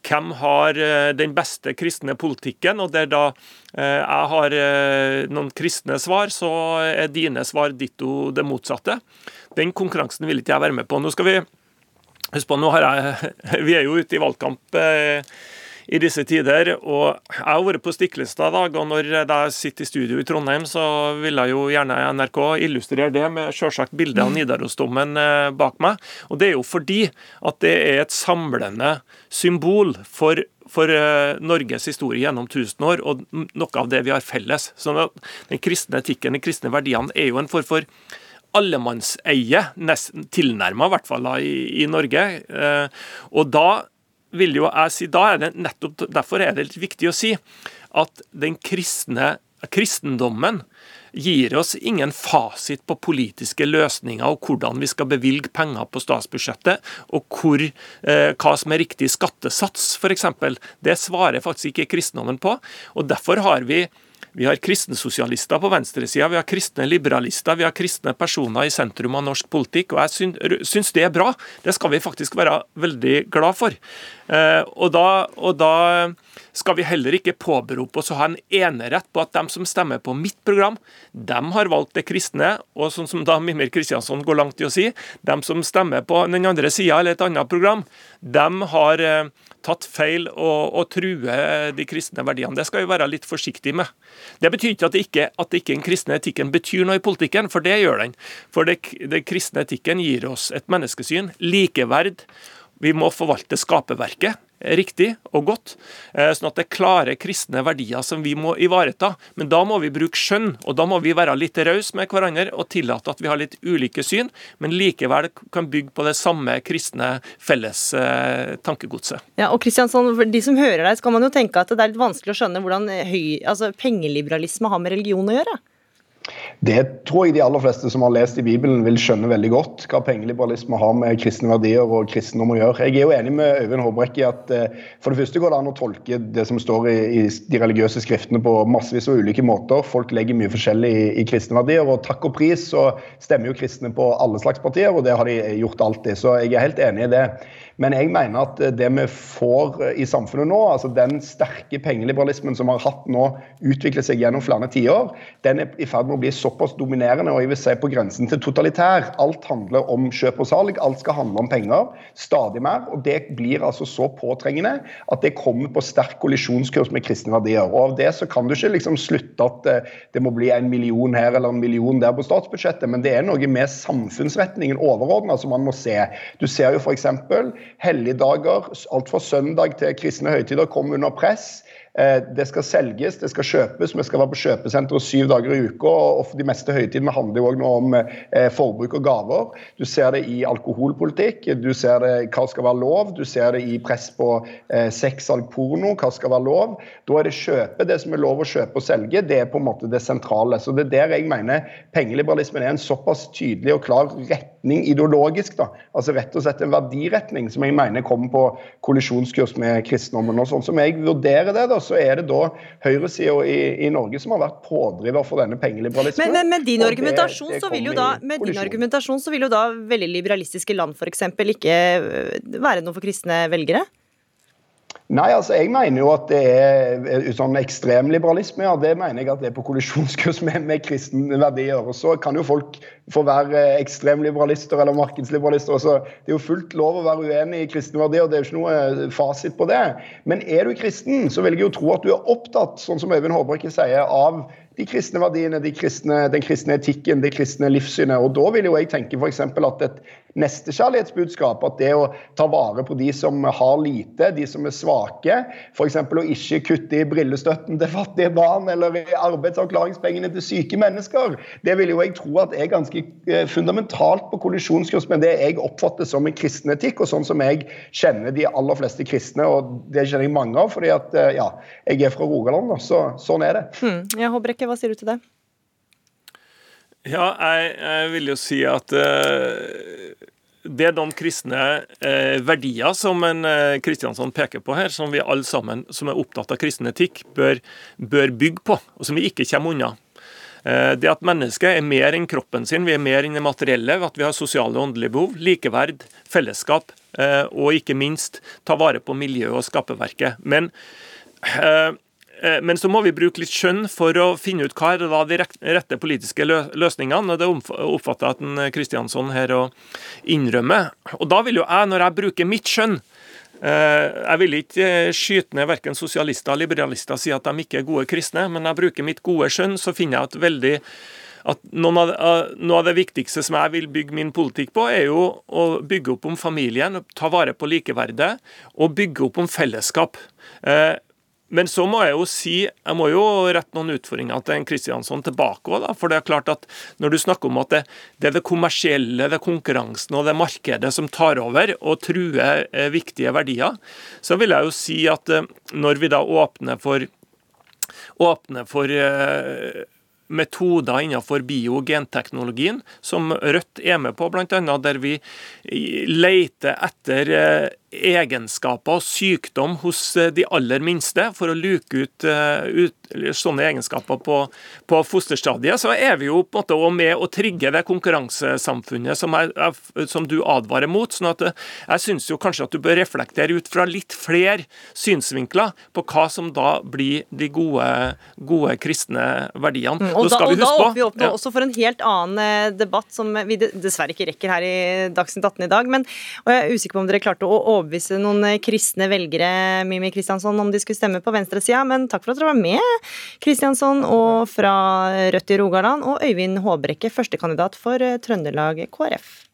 hvem har eh, den beste kristne politikken, og der da eh, jeg har eh, noen kristne svar, så er dine svar ditto det motsatte. Den konkurransen vil ikke jeg være med på. Nå skal vi Husk på, nå har jeg, Vi er jo ute i valgkamp i disse tider. Og jeg har vært på Stiklestad i dag, og når jeg sitter i studio i Trondheim, så vil jeg jo gjerne NRK illustrere det med selvsagt bilde av Nidarosdomen bak meg. Og det er jo fordi at det er et samlende symbol for for Norges historie gjennom tusen år, og noe av det vi har felles. Så Den kristne etikken, de kristne verdiene, er jo en form for allemannseie, nesten tilnærma i hvert fall i, i Norge. Og da vil jo jeg si, da er det nettopp Derfor er det litt viktig å si at den kristne, kristendommen gir oss ingen fasit på politiske løsninger og hvordan vi skal bevilge penger på statsbudsjettet, og hvor, eh, hva som er riktig skattesats, f.eks. Det svarer faktisk ikke kristendommen på. og Derfor har vi vi har kristne sosialister på venstresida, vi har kristne liberalister, vi har kristne personer i sentrum av norsk politikk. og Jeg syns det er bra. Det skal vi faktisk være veldig glad for. Eh, og da, og da skal vi heller ikke påberope oss å ha en enerett på at de som stemmer på mitt program, de har valgt det kristne, og sånn som da Mimir Kristiansson går langt i å si, de som stemmer på den andre sida eller et annet program, de har eh, tatt feil og, og truer de kristne verdiene. Det skal vi være litt forsiktige med. Det betyr ikke at, det ikke, at det ikke den kristne etikken betyr noe i politikken, for det gjør den. For den kristne etikken gir oss et menneskesyn, likeverd. Vi må forvalte skaperverket riktig og godt, eh, sånn at det er klare kristne verdier som vi må ivareta. Men da må vi bruke skjønn, og da må vi være litt rause med hverandre og tillate at vi har litt ulike syn, men likevel kan bygge på det samme kristne felles eh, tankegodset. Ja, og Kristiansson, for De som hører deg, så kan man jo tenke at det er litt vanskelig å skjønne hvordan høy, altså, pengeliberalisme har med religion å gjøre? Det tror jeg de aller fleste som har lest i Bibelen, vil skjønne veldig godt. Hva pengeliberalisme har med kristne verdier og kristendom å gjøre. Jeg er jo enig med Øyvind Håbrekke i at eh, for det første går det an å tolke det som står i, de religiøse skriftene på massevis av ulike måter. Folk legger mye forskjellig i, i kristne verdier, og takk og pris så stemmer jo kristne på alle slags partier, og det har de gjort alltid. Så jeg er helt enig i det. Men jeg mener at det vi får i samfunnet nå, altså den sterke pengeliberalismen som har hatt nå utviklet seg gjennom flere tiår, den er i ferd med å bli såpass dominerende og jeg vil si på grensen til totalitær. Alt handler om kjøp og salg, alt skal handle om penger. Stadig mer. Og det blir altså så påtrengende at det kommer på sterk kollisjonskurs med kristne verdier. Og av det så kan du ikke liksom slutte at eh, det må bli en million her eller en million der på statsbudsjettet, men det er noe med samfunnsretningen overordna som man må se. Du ser jo f.eks. Helligdager, alt fra søndag til kristne høytider, kom under press. Eh, det skal selges, det skal kjøpes, vi skal være på kjøpesenteret syv dager i uka. og for De meste høytidene handler jo også om eh, forbruk og gaver. Du ser det i alkoholpolitikk, du ser det hva skal være lov, du ser det i press på sex, sexsalg, porno, hva skal være lov. Da er det kjøpe, det som er lov å kjøpe og selge, det er på en måte det sentrale. Så Det er der jeg mener pengeliberalismen er en såpass tydelig og klar retning ideologisk. da, altså Rett og slett en verdiretning som jeg mener kommer på kollisjonskurs med kristendommen. og sånn som jeg vurderer det, da, så er det da høyresida i, i, Norge som har vært pådriver for denne pengeliberalismen. Men, men med, din argumentasjon, det, det så vil jo da, med din argumentasjon så vil jo da veldig liberalistiske land f.eks. ikke øh, være noe for kristne velgere? Nei, altså jeg mener jo at det er sånn ekstremliberalisme. Ja, det mener jeg at det er på kollisjonskurs med, med kristne verdier. Og så kan jo folk få være ekstremliberalister eller markedsliberalister. Så det er jo fullt lov å være uenig i kristne verdier, det er jo ikke noe fasit på det. Men er du kristen, så vil jeg jo tro at du er opptatt, sånn som Øyvind Håbrekke sier, av de kristne verdiene, de kristne, den kristne etikken, det kristne livssynet. Og Da vil jo jeg tenke f.eks. at et nestekjærlighetsbudskap, at det å ta vare på de som har lite, de som er svake, f.eks. å ikke kutte i brillestøtten til fattige barn eller i arbeidsavklaringspengene til syke mennesker, det vil jo jeg tro at er ganske eh, fundamentalt på kollisjonskurs med det jeg oppfatter som en kristen etikk, og sånn som jeg kjenner de aller fleste kristne, og det kjenner jeg mange av, fordi at eh, ja, jeg er fra Rogaland, så sånn er det. Hmm. Ja, Håbrekke, hva sier du til det? Ja, jeg, jeg vil jo si at uh, det er de kristne eh, verdier som en eh, Kristiansand peker på her, som vi alle sammen som er opptatt av kristen etikk, bør, bør bygge på, og som vi ikke kommer unna. Det at mennesket er mer enn kroppen sin, vi er mer enn det materielle, at vi har sosiale og åndelige behov, likeverd, fellesskap og ikke minst ta vare på miljøet og skaperverket. Men Eh, men så må vi bruke litt skjønn for å finne ut hva er da de rette politiske løsningene. og Det oppfatter jeg at Kristiansson her innrømmer. Og da vil jo jeg, når jeg bruker mitt skjønn eh, jeg vil ikke skyte ned verken sosialister eller liberalister og si at de ikke er gode kristne, men når jeg bruker mitt gode skjønn, så finner jeg at veldig at noe av, det viktigste som jeg vil bygge min politikk på, er jo å bygge opp om familien, ta vare på likeverdet og bygge opp om fellesskap. Men så må jeg jo si, jeg må jo rette noen utfordringer til Kristiansson tilbake òg. For det er klart at når du snakker om at det, det, er det kommersielle, det er konkurransen og det markedet som tar over og truer eh, viktige verdier, så vil jeg jo si at eh, når vi da åpner for, åpner for eh, metoder innenfor bio- og genteknologien, som Rødt er med på, bl.a. der vi leter etter eh, egenskaper og sykdom hos eh, de aller minste for å luke ut, eh, ut sånne egenskaper på, på, fosterstadiet, så er vi jo på en måte også med å trigge det konkurransesamfunnet som, er, som du advarer mot. sånn at Jeg syns kanskje at du bør reflektere ut fra litt flere synsvinkler på hva som da blir de gode, gode kristne verdiene. Og, da, og da vi opp ja. også for en helt annen debatt som vi dessverre ikke rekker her i Dagsnytt 18 i dag. men og Jeg er usikker på om dere klarte å overbevise noen eh, kristne velgere Mimi Kristiansson, om de skulle stemme på venstresida, men takk for at dere var med, Kristiansson, og fra Rødt i Rogaland, og Øyvind Håbrekke, førstekandidat for eh, Trøndelag KrF.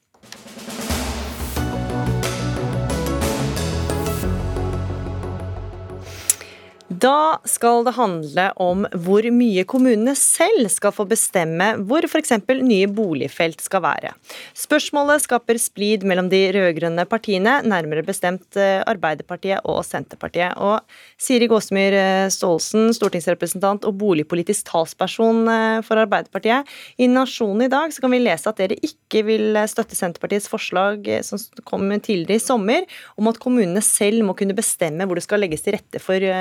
Da skal det handle om hvor mye kommunene selv skal få bestemme hvor f.eks. nye boligfelt skal være. Spørsmålet skaper splid mellom de rød-grønne partiene, nærmere bestemt eh, Arbeiderpartiet og Senterpartiet. Og Siri Gåsemyr eh, Staalesen, stortingsrepresentant og boligpolitisk talsperson eh, for Arbeiderpartiet. I Nasjonen i dag så kan vi lese at dere ikke vil støtte Senterpartiets forslag som kom tidligere i sommer, om at kommunene selv må kunne bestemme hvor det skal legges til rette for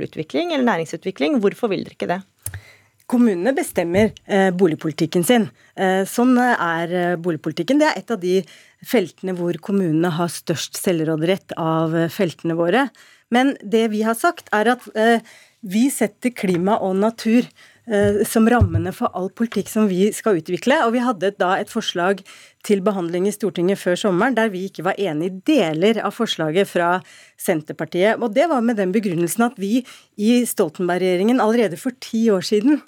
boligutvikling eller næringsutvikling. Hvorfor vil dere ikke det? Kommunene bestemmer eh, boligpolitikken sin. Eh, sånn er eh, boligpolitikken. Det er et av de feltene hvor kommunene har størst selvråderett av feltene våre. Men det vi har sagt, er at vi setter klima og natur som rammene for all politikk som vi skal utvikle. Og vi hadde da et forslag til behandling i Stortinget før sommeren der vi ikke var enig i deler av forslaget fra Senterpartiet. Og det var med den begrunnelsen at vi i Stoltenberg-regjeringen allerede for ti år siden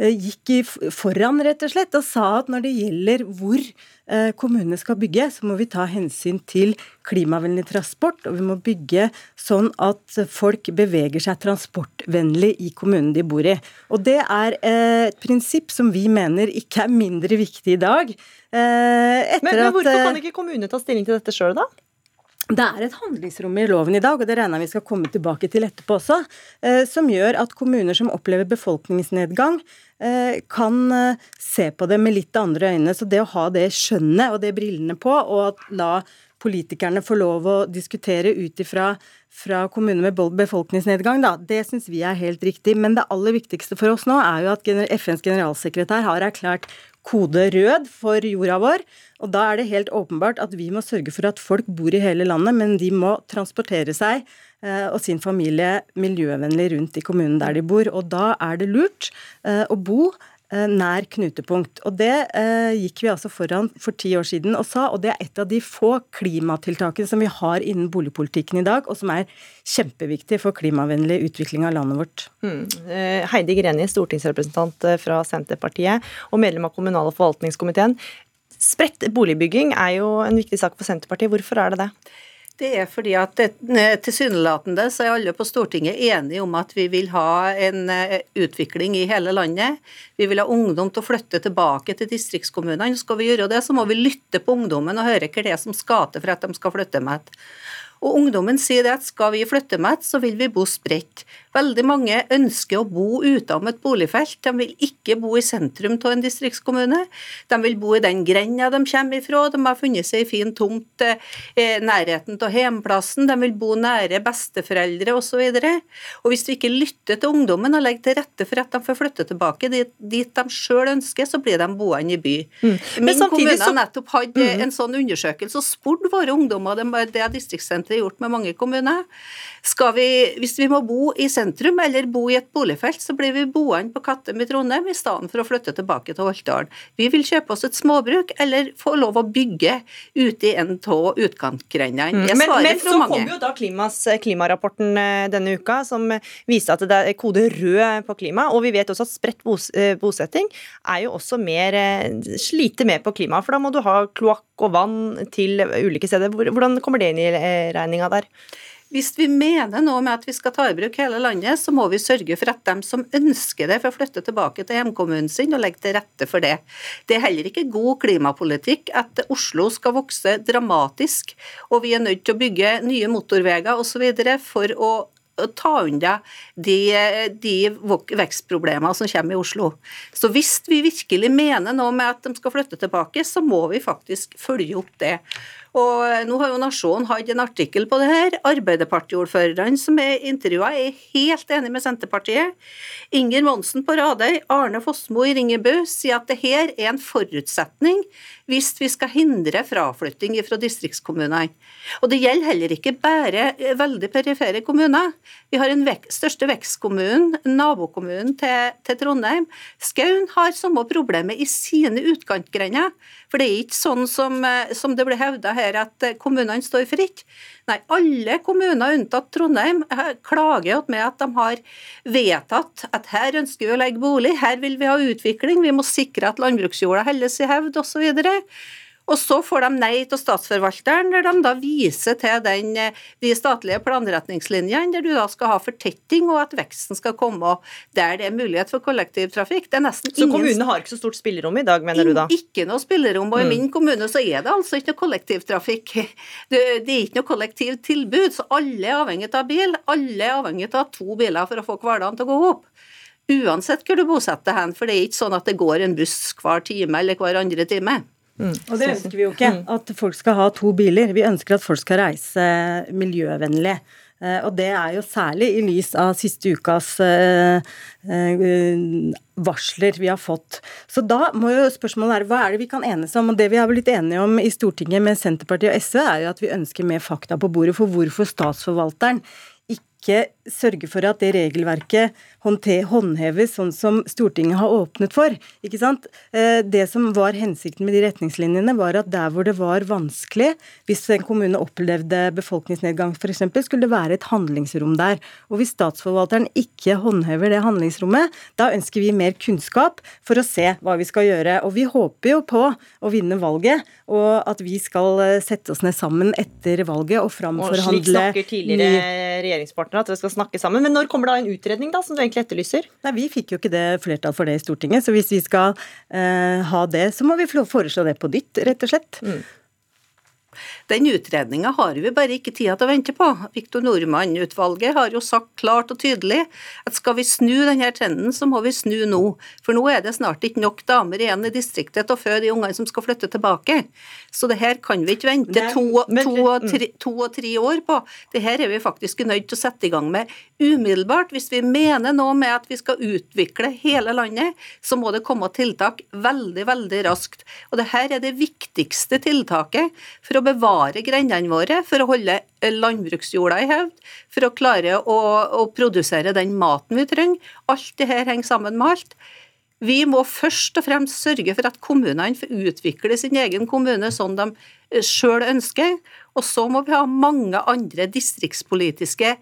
gikk foran, rett og slett, og sa at når det gjelder hvor kommunene skal bygge, så må vi ta hensyn til klimavennlig transport, og vi må bygge sånn at folk beveger seg transportvennlig i kommunen de bor i. Og det er et prinsipp som vi mener ikke er mindre viktig i dag. men, men hvorfor kan ikke kommunene ta stilling til dette sjøl, da? Det er et handlingsrom i loven i dag, og det regner jeg vi skal komme tilbake til etterpå også, eh, som gjør at kommuner som opplever befolkningsnedgang, eh, kan eh, se på det med litt andre øyne. Så det å ha det skjønnet og det brillene på, og la politikerne få lov å diskutere ut ifra fra kommuner med befolkningsnedgang, da, det syns vi er helt riktig. Men det aller viktigste for oss nå er jo at FNs generalsekretær har erklært kode rød for jorda vår. Og da er det helt åpenbart at vi må sørge for at folk bor i hele landet, men de må transportere seg eh, og sin familie miljøvennlig rundt i kommunen der de bor. Og da er det lurt eh, å bo nær knutepunkt. Og Det eh, gikk vi altså foran for ti år siden og sa, og det er et av de få klimatiltakene som vi har innen boligpolitikken i dag, og som er kjempeviktig for klimavennlig utvikling av landet vårt. Mm. Heidi Greni, stortingsrepresentant fra Senterpartiet og medlem av kommunal- og forvaltningskomiteen. Spredt boligbygging er jo en viktig sak for Senterpartiet. Hvorfor er det det? Det er fordi at tilsynelatende så er alle på Stortinget enige om at vi vil ha en eh, utvikling i hele landet. Vi vil ha ungdom til å flytte tilbake til distriktskommunene. Skal vi gjøre det, så må vi lytte på ungdommen og høre hva det er som skal til for at de skal flytte med. Og ungdommen sier det at skal vi flytte med, så vil vi bo spredt. Veldig mange ønsker å bo utenom et boligfelt. De vil ikke bo i sentrum av en distriktskommune. De vil bo i den grenda de kommer ifra. De har funnet seg i fin tomt i eh, nærheten av hjemplassen. De vil bo nære besteforeldre osv. Og, så og hvis vi ikke lytter til ungdommen og legger til rette for at de får flytte tilbake dit, dit de sjøl ønsker, så blir de boende i by. Mm. Min kommune har nettopp hatt mm. en sånn undersøkelse og spurt våre ungdommer, det har distriktssenteret gjort med mange kommuner, vi, hvis vi må bo i sentrum eller bo i et boligfelt, så blir vi boende på Kattem i Trondheim i stedet for å flytte tilbake til Holtdalen. Vi vil kjøpe oss et småbruk eller få lov å bygge ute i en av utkantgrendene. Mm. Men, men så kom jo da klimas, klimarapporten eh, denne uka, som viste at det er kode rød på klima. Og vi vet også at spredt bos, eh, bosetting er jo også mer eh, sliter mer på klimaet. For da må du ha kloakk og vann til ulike steder. Hvordan kommer det inn i regninga der? Hvis vi mener noe med at vi skal ta i bruk hele landet, så må vi sørge for at de som ønsker det, får flytte tilbake til hjemkommunen sin og legge til rette for det. Det er heller ikke god klimapolitikk at Oslo skal vokse dramatisk, og vi er nødt til å bygge nye motorveier osv. for å ta unna de, de vekstproblemene som kommer i Oslo. Så hvis vi virkelig mener noe med at de skal flytte tilbake, så må vi faktisk følge opp det. Og nå har jo Nasjonen hatt en artikkel på det her. Arbeiderpartiordførerne som er intervjua, er helt enig med Senterpartiet. Inger Monsen på Radøy, Arne Fossmo i Ringebu sier at det her er en forutsetning hvis vi skal hindre fraflytting fra distriktskommunene. Og det gjelder heller ikke bare eh, veldig perifere kommuner. Vi har den vek største vekstkommunen, nabokommunen til, til Trondheim. Skaun har samme problemet i sine utkantgrender. For det er ikke sånn som, eh, som det ble hevda her, at eh, kommunene står fritt. Nei, alle kommuner unntatt Trondheim klager med at de har vedtatt at her ønsker vi å legge bolig, her vil vi ha utvikling, vi må sikre at landbruksjorda holdes i hevd osv. Og så får de nei til statsforvalteren, der de da viser til den, eh, de statlige planretningslinjene, der du da skal ha fortetting, og at veksten skal komme der det er mulighet for kollektivtrafikk. Det er nesten så kommunene har ikke så stort spillerom i dag, mener du da? Ikke noe spillerom. Og i mm. min kommune så er det altså ikke noe kollektivtrafikk. Det, det er ikke noe kollektivtilbud, så alle er avhengig av bil. Alle er avhengig av to biler for å få hverdagen til å gå opp. Uansett hvor du bosetter hen, for det er ikke sånn at det går en buss hver time eller hver andre time. Mm. Og det ønsker vi jo ikke, mm. at folk skal ha to biler. Vi ønsker at folk skal reise miljøvennlig. Eh, og det er jo særlig i lys av siste ukas eh, eh, varsler vi har fått. Så da må jo spørsmålet være hva er det vi kan enes om? Og det vi har blitt enige om i Stortinget med Senterpartiet og SV, er jo at vi ønsker mer fakta på bordet for hvorfor statsforvalteren ikke sørge for at det regelverket håndheves sånn som Stortinget har åpnet for. ikke sant? Eh, det som var hensikten med de retningslinjene, var at der hvor det var vanskelig, hvis en kommune opplevde befolkningsnedgang f.eks., skulle det være et handlingsrom der. Og hvis statsforvalteren ikke håndhever det handlingsrommet, da ønsker vi mer kunnskap for å se hva vi skal gjøre. Og vi håper jo på å vinne valget, og at vi skal eh, sette oss ned sammen etter valget og framforhandle Og slik snakker tidligere regjeringspartnere, at dere skal snakke sammen. Men når kommer da en utredning, da, som du egentlig etterlyser? Nei, Vi fikk jo ikke det flertall for det i Stortinget, så hvis vi skal eh, ha det, så må vi foreslå det på nytt, rett og slett. Mm. Den utredninga har vi bare ikke tida til å vente på. Viktor Nordmann-utvalget har jo sagt klart og tydelig at skal vi snu denne trenden, så må vi snu nå. For nå er det snart ikke nok damer igjen i distriktet til å føde de ungene som skal flytte tilbake. Så det her kan vi ikke vente to, to, og tre, to, og tre, år på. Det her er vi faktisk nødt til å sette i gang med umiddelbart. Hvis vi mener noe med at vi skal utvikle hele landet, så må det komme tiltak veldig, veldig raskt. Og det her er det viktigste tiltaket for å bevare grendene våre, for å holde landbruksjorda i hevd, for å klare å, å produsere den maten vi trenger. Alt det her henger sammen med alt. Vi må først og fremst sørge for at kommunene får utvikle sin egen kommune sånn de sjøl ønsker. Og så må vi ha mange andre distriktspolitiske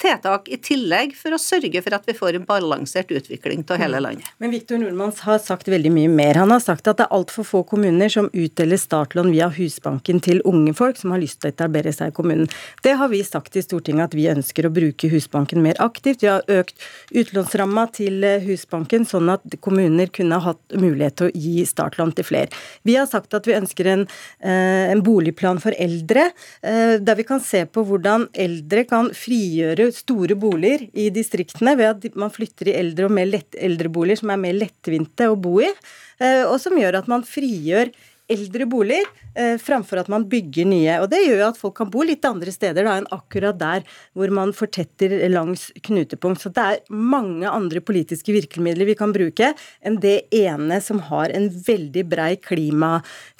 tiltak i tillegg for å sørge for at vi får en balansert utvikling av hele landet. Men Viktor Nordmanns har sagt veldig mye mer. Han har sagt at det er altfor få kommuner som utdeler startlån via Husbanken til unge folk som har lyst til å etablere seg i kommunen. Det har vi sagt i Stortinget at vi ønsker å bruke Husbanken mer aktivt. Vi har økt utlånsramma til Husbanken sånn at kommuner kunne hatt mulighet til å gi startlån til flere. Vi har sagt at vi ønsker en, eh, en boligplan for eldre Eh, der vi kan se på hvordan eldre kan frigjøre store boliger i distriktene ved at man flytter i eldre og mer lett, eldreboliger som er mer lettvinte å bo i, eh, og som gjør at man frigjør eldre boliger eh, framfor at man bygger nye. Og Det gjør jo at folk kan bo litt andre steder da, enn akkurat der hvor man fortetter langs knutepunkt. Så det er mange andre politiske virkemidler vi kan bruke enn det ene som har en veldig brei klima,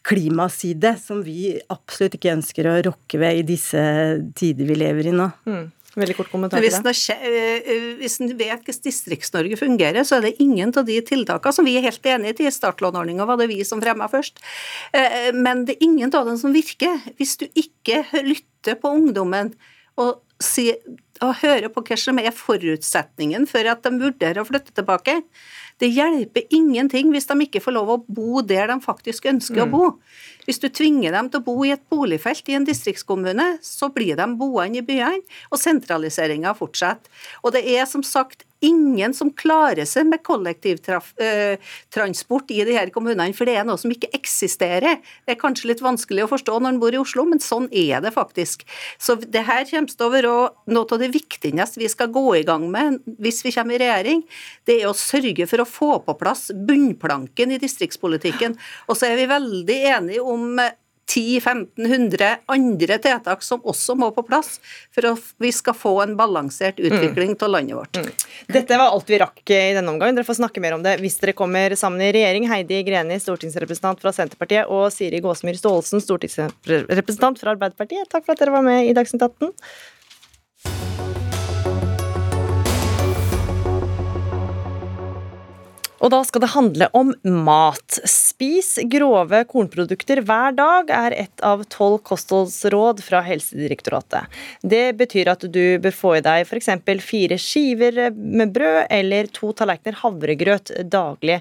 klimaside, som vi absolutt ikke ønsker å rokke ved i disse tider vi lever i nå. Mm. Veldig kort kommentar til det. Eh, eh, hvis en vet hvordan Distrikts-Norge fungerer, så er det ingen av de tiltakene som vi er helt enig i. Startlånordninga var det vi som fremma først. Eh, men det er ingen av dem som virker. Hvis du ikke lytter på ungdommen og, si, og hører på hva som er forutsetningen for at de vurderer å flytte tilbake, det hjelper ingenting hvis de ikke får lov å bo der de faktisk ønsker mm. å bo. Hvis du tvinger dem til å bo i et boligfelt i en distriktskommune, så blir de boende i byene, og sentraliseringa fortsetter. Og det er som sagt ingen som klarer seg med kollektivtransport i de her kommunene, for det er noe som ikke eksisterer. Det er kanskje litt vanskelig å forstå når en bor i Oslo, men sånn er det faktisk. Så det her kommer til å være noe av det viktigste vi skal gå i gang med hvis vi kommer i regjering. Det er å sørge for å få på plass bunnplanken i distriktspolitikken. Og så er vi veldig enige om 10-1500 andre tiltak som også må på plass for at vi skal få en balansert utvikling mm. landet vårt. Mm. Dette var alt vi rakk i denne omgang. Dere får snakke mer om det hvis dere kommer sammen i regjering. Heidi Greni, stortingsrepresentant fra Senterpartiet, og Siri Gåsemyr Staalesen, stortingsrepresentant fra Arbeiderpartiet. Takk for at dere var med i Dagsnytt 18. Og da skal det handle om mat. Spis grove kornprodukter hver dag er ett av tolv kostholdsråd fra Helsedirektoratet. Det betyr at du bør få i deg f.eks. fire skiver med brød eller to tallerkener havregrøt daglig.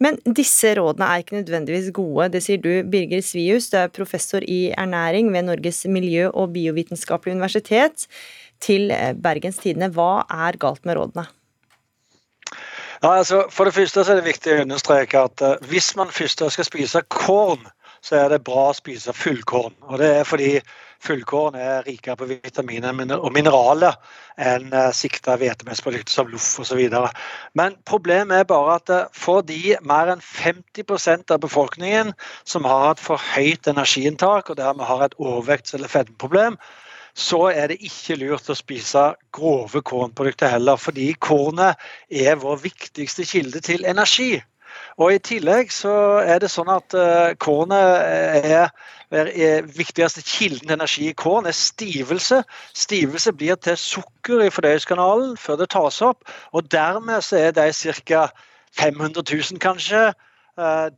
Men disse rådene er ikke nødvendigvis gode, det sier du, Birger Svius. Du er professor i ernæring ved Norges miljø- og biovitenskapelige universitet. Til Bergens Tidende, hva er galt med rådene? Ja, altså, for det første er det viktig å understreke at uh, hvis man først skal spise korn, så er det bra å spise fullkorn. Og Det er fordi fullkorn er rikere på vitaminer og mineraler enn uh, sikta hvetemessprodukter som loff osv. Men problemet er bare at uh, for de mer enn 50% av befolkningen som har et for høyt energiinntak og dermed har et overvekts- eller fedmeproblem, så er det ikke lurt å spise grove kornprodukter heller, fordi kornet er vår viktigste kilde til energi. Og I tillegg så er det sånn at kornet er er viktigste kilden til energi i korn er stivelse. Stivelse blir til sukker i fordøyelseskanalen før det tas opp. og Dermed så er de ca. 500 000 kanskje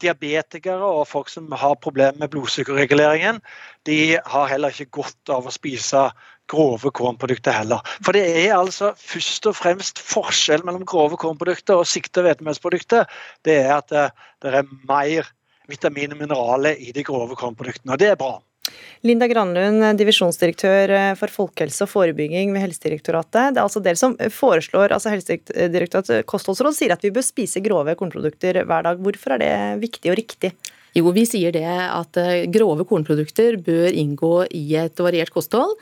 diabetikere og folk som har problemer med blodsukkerreguleringen, de har heller ikke godt av å spise grove kornprodukter heller. For det er altså først og fremst forskjell mellom grove kornprodukter og sikte- og hvetemelssprodukter. Det er at det, det er mer vitamin og mineraler i de grove kornproduktene, og det er bra. Linda Granlund, divisjonsdirektør for folkehelse og forebygging ved Helsedirektoratet. Det er altså dere som foreslår, altså Helsedirektoratet kostholdsråd sier at vi bør spise grove kornprodukter hver dag. Hvorfor er det viktig og riktig? Jo, vi sier det at eh, grove kornprodukter bør inngå i et variert kosthold.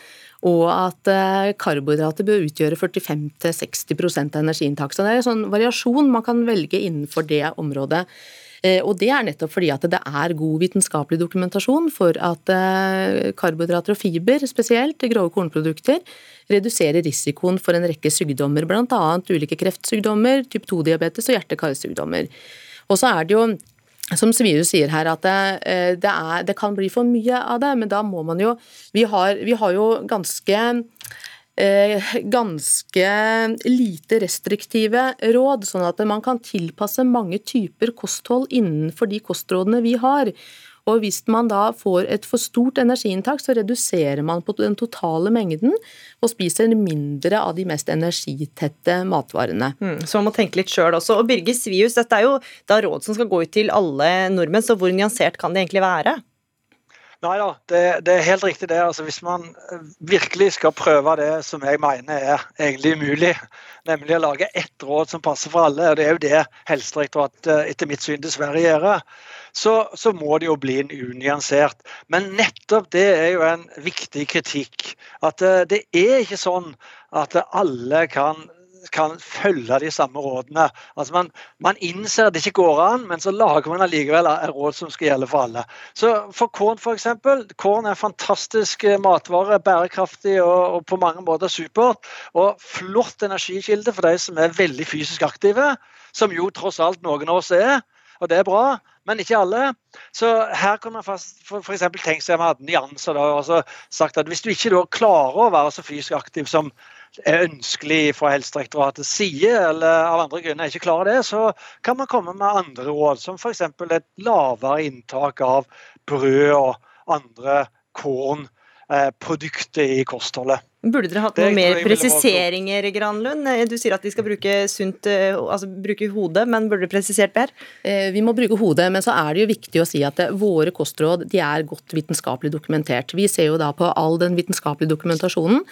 Og at eh, karbohydrater bør utgjøre 45-60% av energiinntaket. Så det er en sånn variasjon man kan velge innenfor det området. Eh, og det er nettopp fordi at det er god vitenskapelig dokumentasjon for at eh, karbohydrater og fiber, spesielt grove kornprodukter, reduserer risikoen for en rekke sykdommer, bl.a. ulike kreftsykdommer, type 2-diabetes og hjerte-karsykdommer. Og så er det jo som Svius sier her, at det, eh, det, er, det, kan bli for mye av det, men da må man jo Vi har, vi har jo ganske ganske lite restriktive råd, sånn at man kan tilpasse mange typer kosthold innenfor de kostrådene vi har. Og Hvis man da får et for stort energiinntak, så reduserer man på den totale mengden og spiser mindre av de mest energitette matvarene. Mm, så man må tenke litt sjøl også. Og Birger Svius, dette er jo da råd som skal gå ut til alle nordmenn, så hvor nyansert kan det egentlig være? Nei da, det, det, er helt riktig det. Altså, hvis man eh, virkelig skal prøve det som jeg mener er egentlig umulig, nemlig å lage ett råd som passer for alle, og det er jo det Helsedirektoratet eh, etter mitt syn dessverre gjør, så, så, må det jo bli en unyansert. Men nettopp det er jo en viktig kritikk. At eh, det er ikke sånn at alle kan kan følge de samme rådene. Altså man, man, innser at det ikke går an, men så lager man allikevel råd som skal gjelde for alle. Så For korn f.eks. Korn er en fantastisk eh, matvare, bærekraftig og, og, på mange måter supert. Og flott energikilde for de som er veldig fysisk aktive, som jo tross alt noen av oss er. Og det er bra, men ikke alle. Så her kan man f.eks. tenke seg at vi hadde nyanser da, og sagt at hvis du ikke klarer å være så fysisk aktiv som er ønskelig fra Helsedirektoratets side, eller av andre grunner ikke klarer det, så kan man komme med andre råd, som f.eks. et lavere inntak av brød og andre kornprodukter i kostholdet. Burde dere hatt noe mer presiseringer, Granlund? Du sier at de skal bruke sunt, eh, altså bruke hodet, men burde du presisert mer? Eh, vi må bruke hodet, men så er det jo viktig å si at eh, våre kostråd de er godt vitenskapelig dokumentert. Vi ser jo da på all den vitenskapelige dokumentasjonen.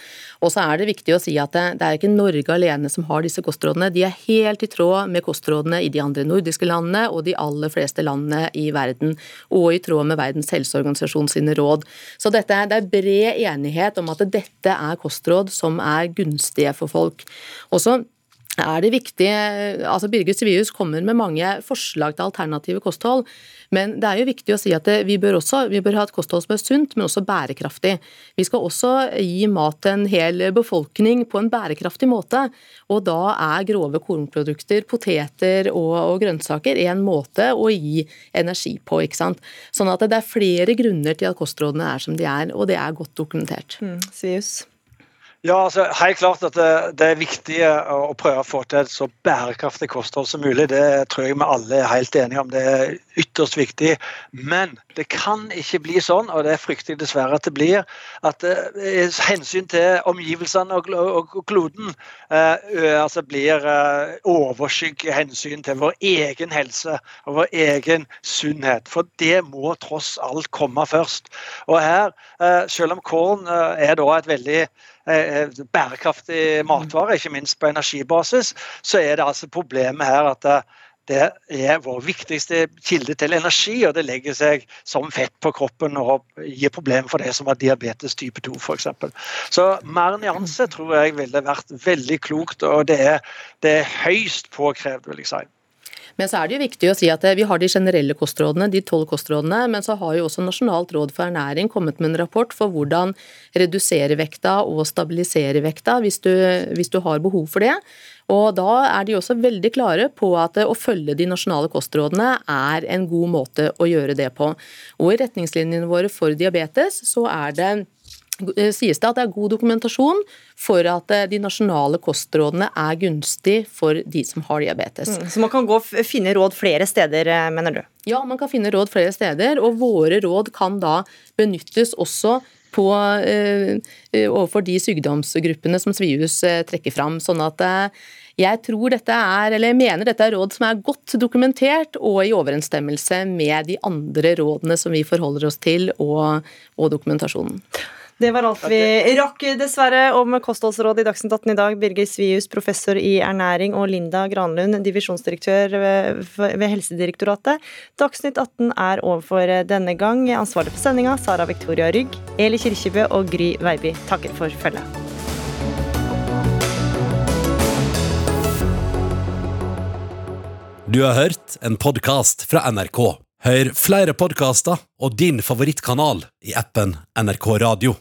Og så er det viktig å si at det, det er ikke Norge alene som har disse kostrådene. De er helt i tråd med kostrådene i de andre nordiske landene og de aller fleste landene i verden. Og i tråd med Verdens helseorganisasjon sine råd. Så dette, det er bred enighet om at dette er kostråd som er gunstige for folk. Også er det viktig, altså Birgit Svius kommer med mange forslag til alternative kosthold, men det er jo viktig å si at vi bør, også, vi bør ha et kosthold som er sunt, men også bærekraftig. Vi skal også gi mat til en hel befolkning på en bærekraftig måte, og da er grove kornprodukter, poteter og, og grønnsaker en måte å gi energi på. ikke sant? Sånn at det er flere grunner til at kostrådene er som de er, og det er godt dokumentert. Mm. Ja, altså, Helt klart at det, det, er viktig å prøve å få til et så bærekraftig kosthold som mulig. Det tror jeg vi alle er helt enige om. Det er ytterst viktig. Men det kan ikke bli sånn, og det frykter jeg dessverre at det blir, at eh, hensyn til omgivelsene og, og, og kloden eh, altså blir eh, overskygg hensyn til vår egen helse og vår egen sunnhet. For det må tross alt komme først. Og her, eh, selv om korn eh, er da et veldig Eh, eh, bærekraftig matvare, ikke minst på energibasis, så er det altså problemet her at eh, det er vår viktigste kilde til energi, og det legger seg som fett på kroppen og gir problemer for de som har diabetes type 2 f.eks. Så mer nyanse tror jeg ville vært veldig klokt, og det er, det er høyst påkrevd, vil jeg si. Men så er det jo viktig å si at vi har de generelle kostrådene, de tolv kostrådene, men så har jo også Nasjonalt råd for ernæring kommet med en rapport for hvordan redusere vekta og stabilisere vekta hvis du, hvis du har behov for det. Og Da er de også veldig klare på at å følge de nasjonale kostrådene er en god måte å gjøre det på. Og I retningslinjene våre for diabetes så er det Eh, sies det at det er god dokumentasjon for at eh, de nasjonale kostrådene er gunstig for de som har diabetes. Mm, så man kan gå og finne råd flere steder, eh, mener du? Ja, man kan finne råd flere steder, og våre råd kan da benyttes også på, eh, overfor de sykdomsgruppene som Svihus eh, trekker fram. Sånn at eh, jeg tror dette er, eller jeg mener dette er råd som er godt dokumentert og i overensstemmelse med de andre rådene som vi forholder oss til, og, og dokumentasjonen. Det var alt vi rakk, dessverre, om kostholdsrådet i Dagsnytt 18 i dag. Birger Svius, professor i ernæring, og Linda Granlund, divisjonsdirektør ved Helsedirektoratet. Dagsnytt 18 er overfor denne gang. Ansvarlig for sendinga, Sara Victoria Rygg, Eli Kirkebø og Gry Veiby takker for følget. Du har hørt en podkast fra NRK. Hør flere podkaster og din favorittkanal i appen NRK Radio.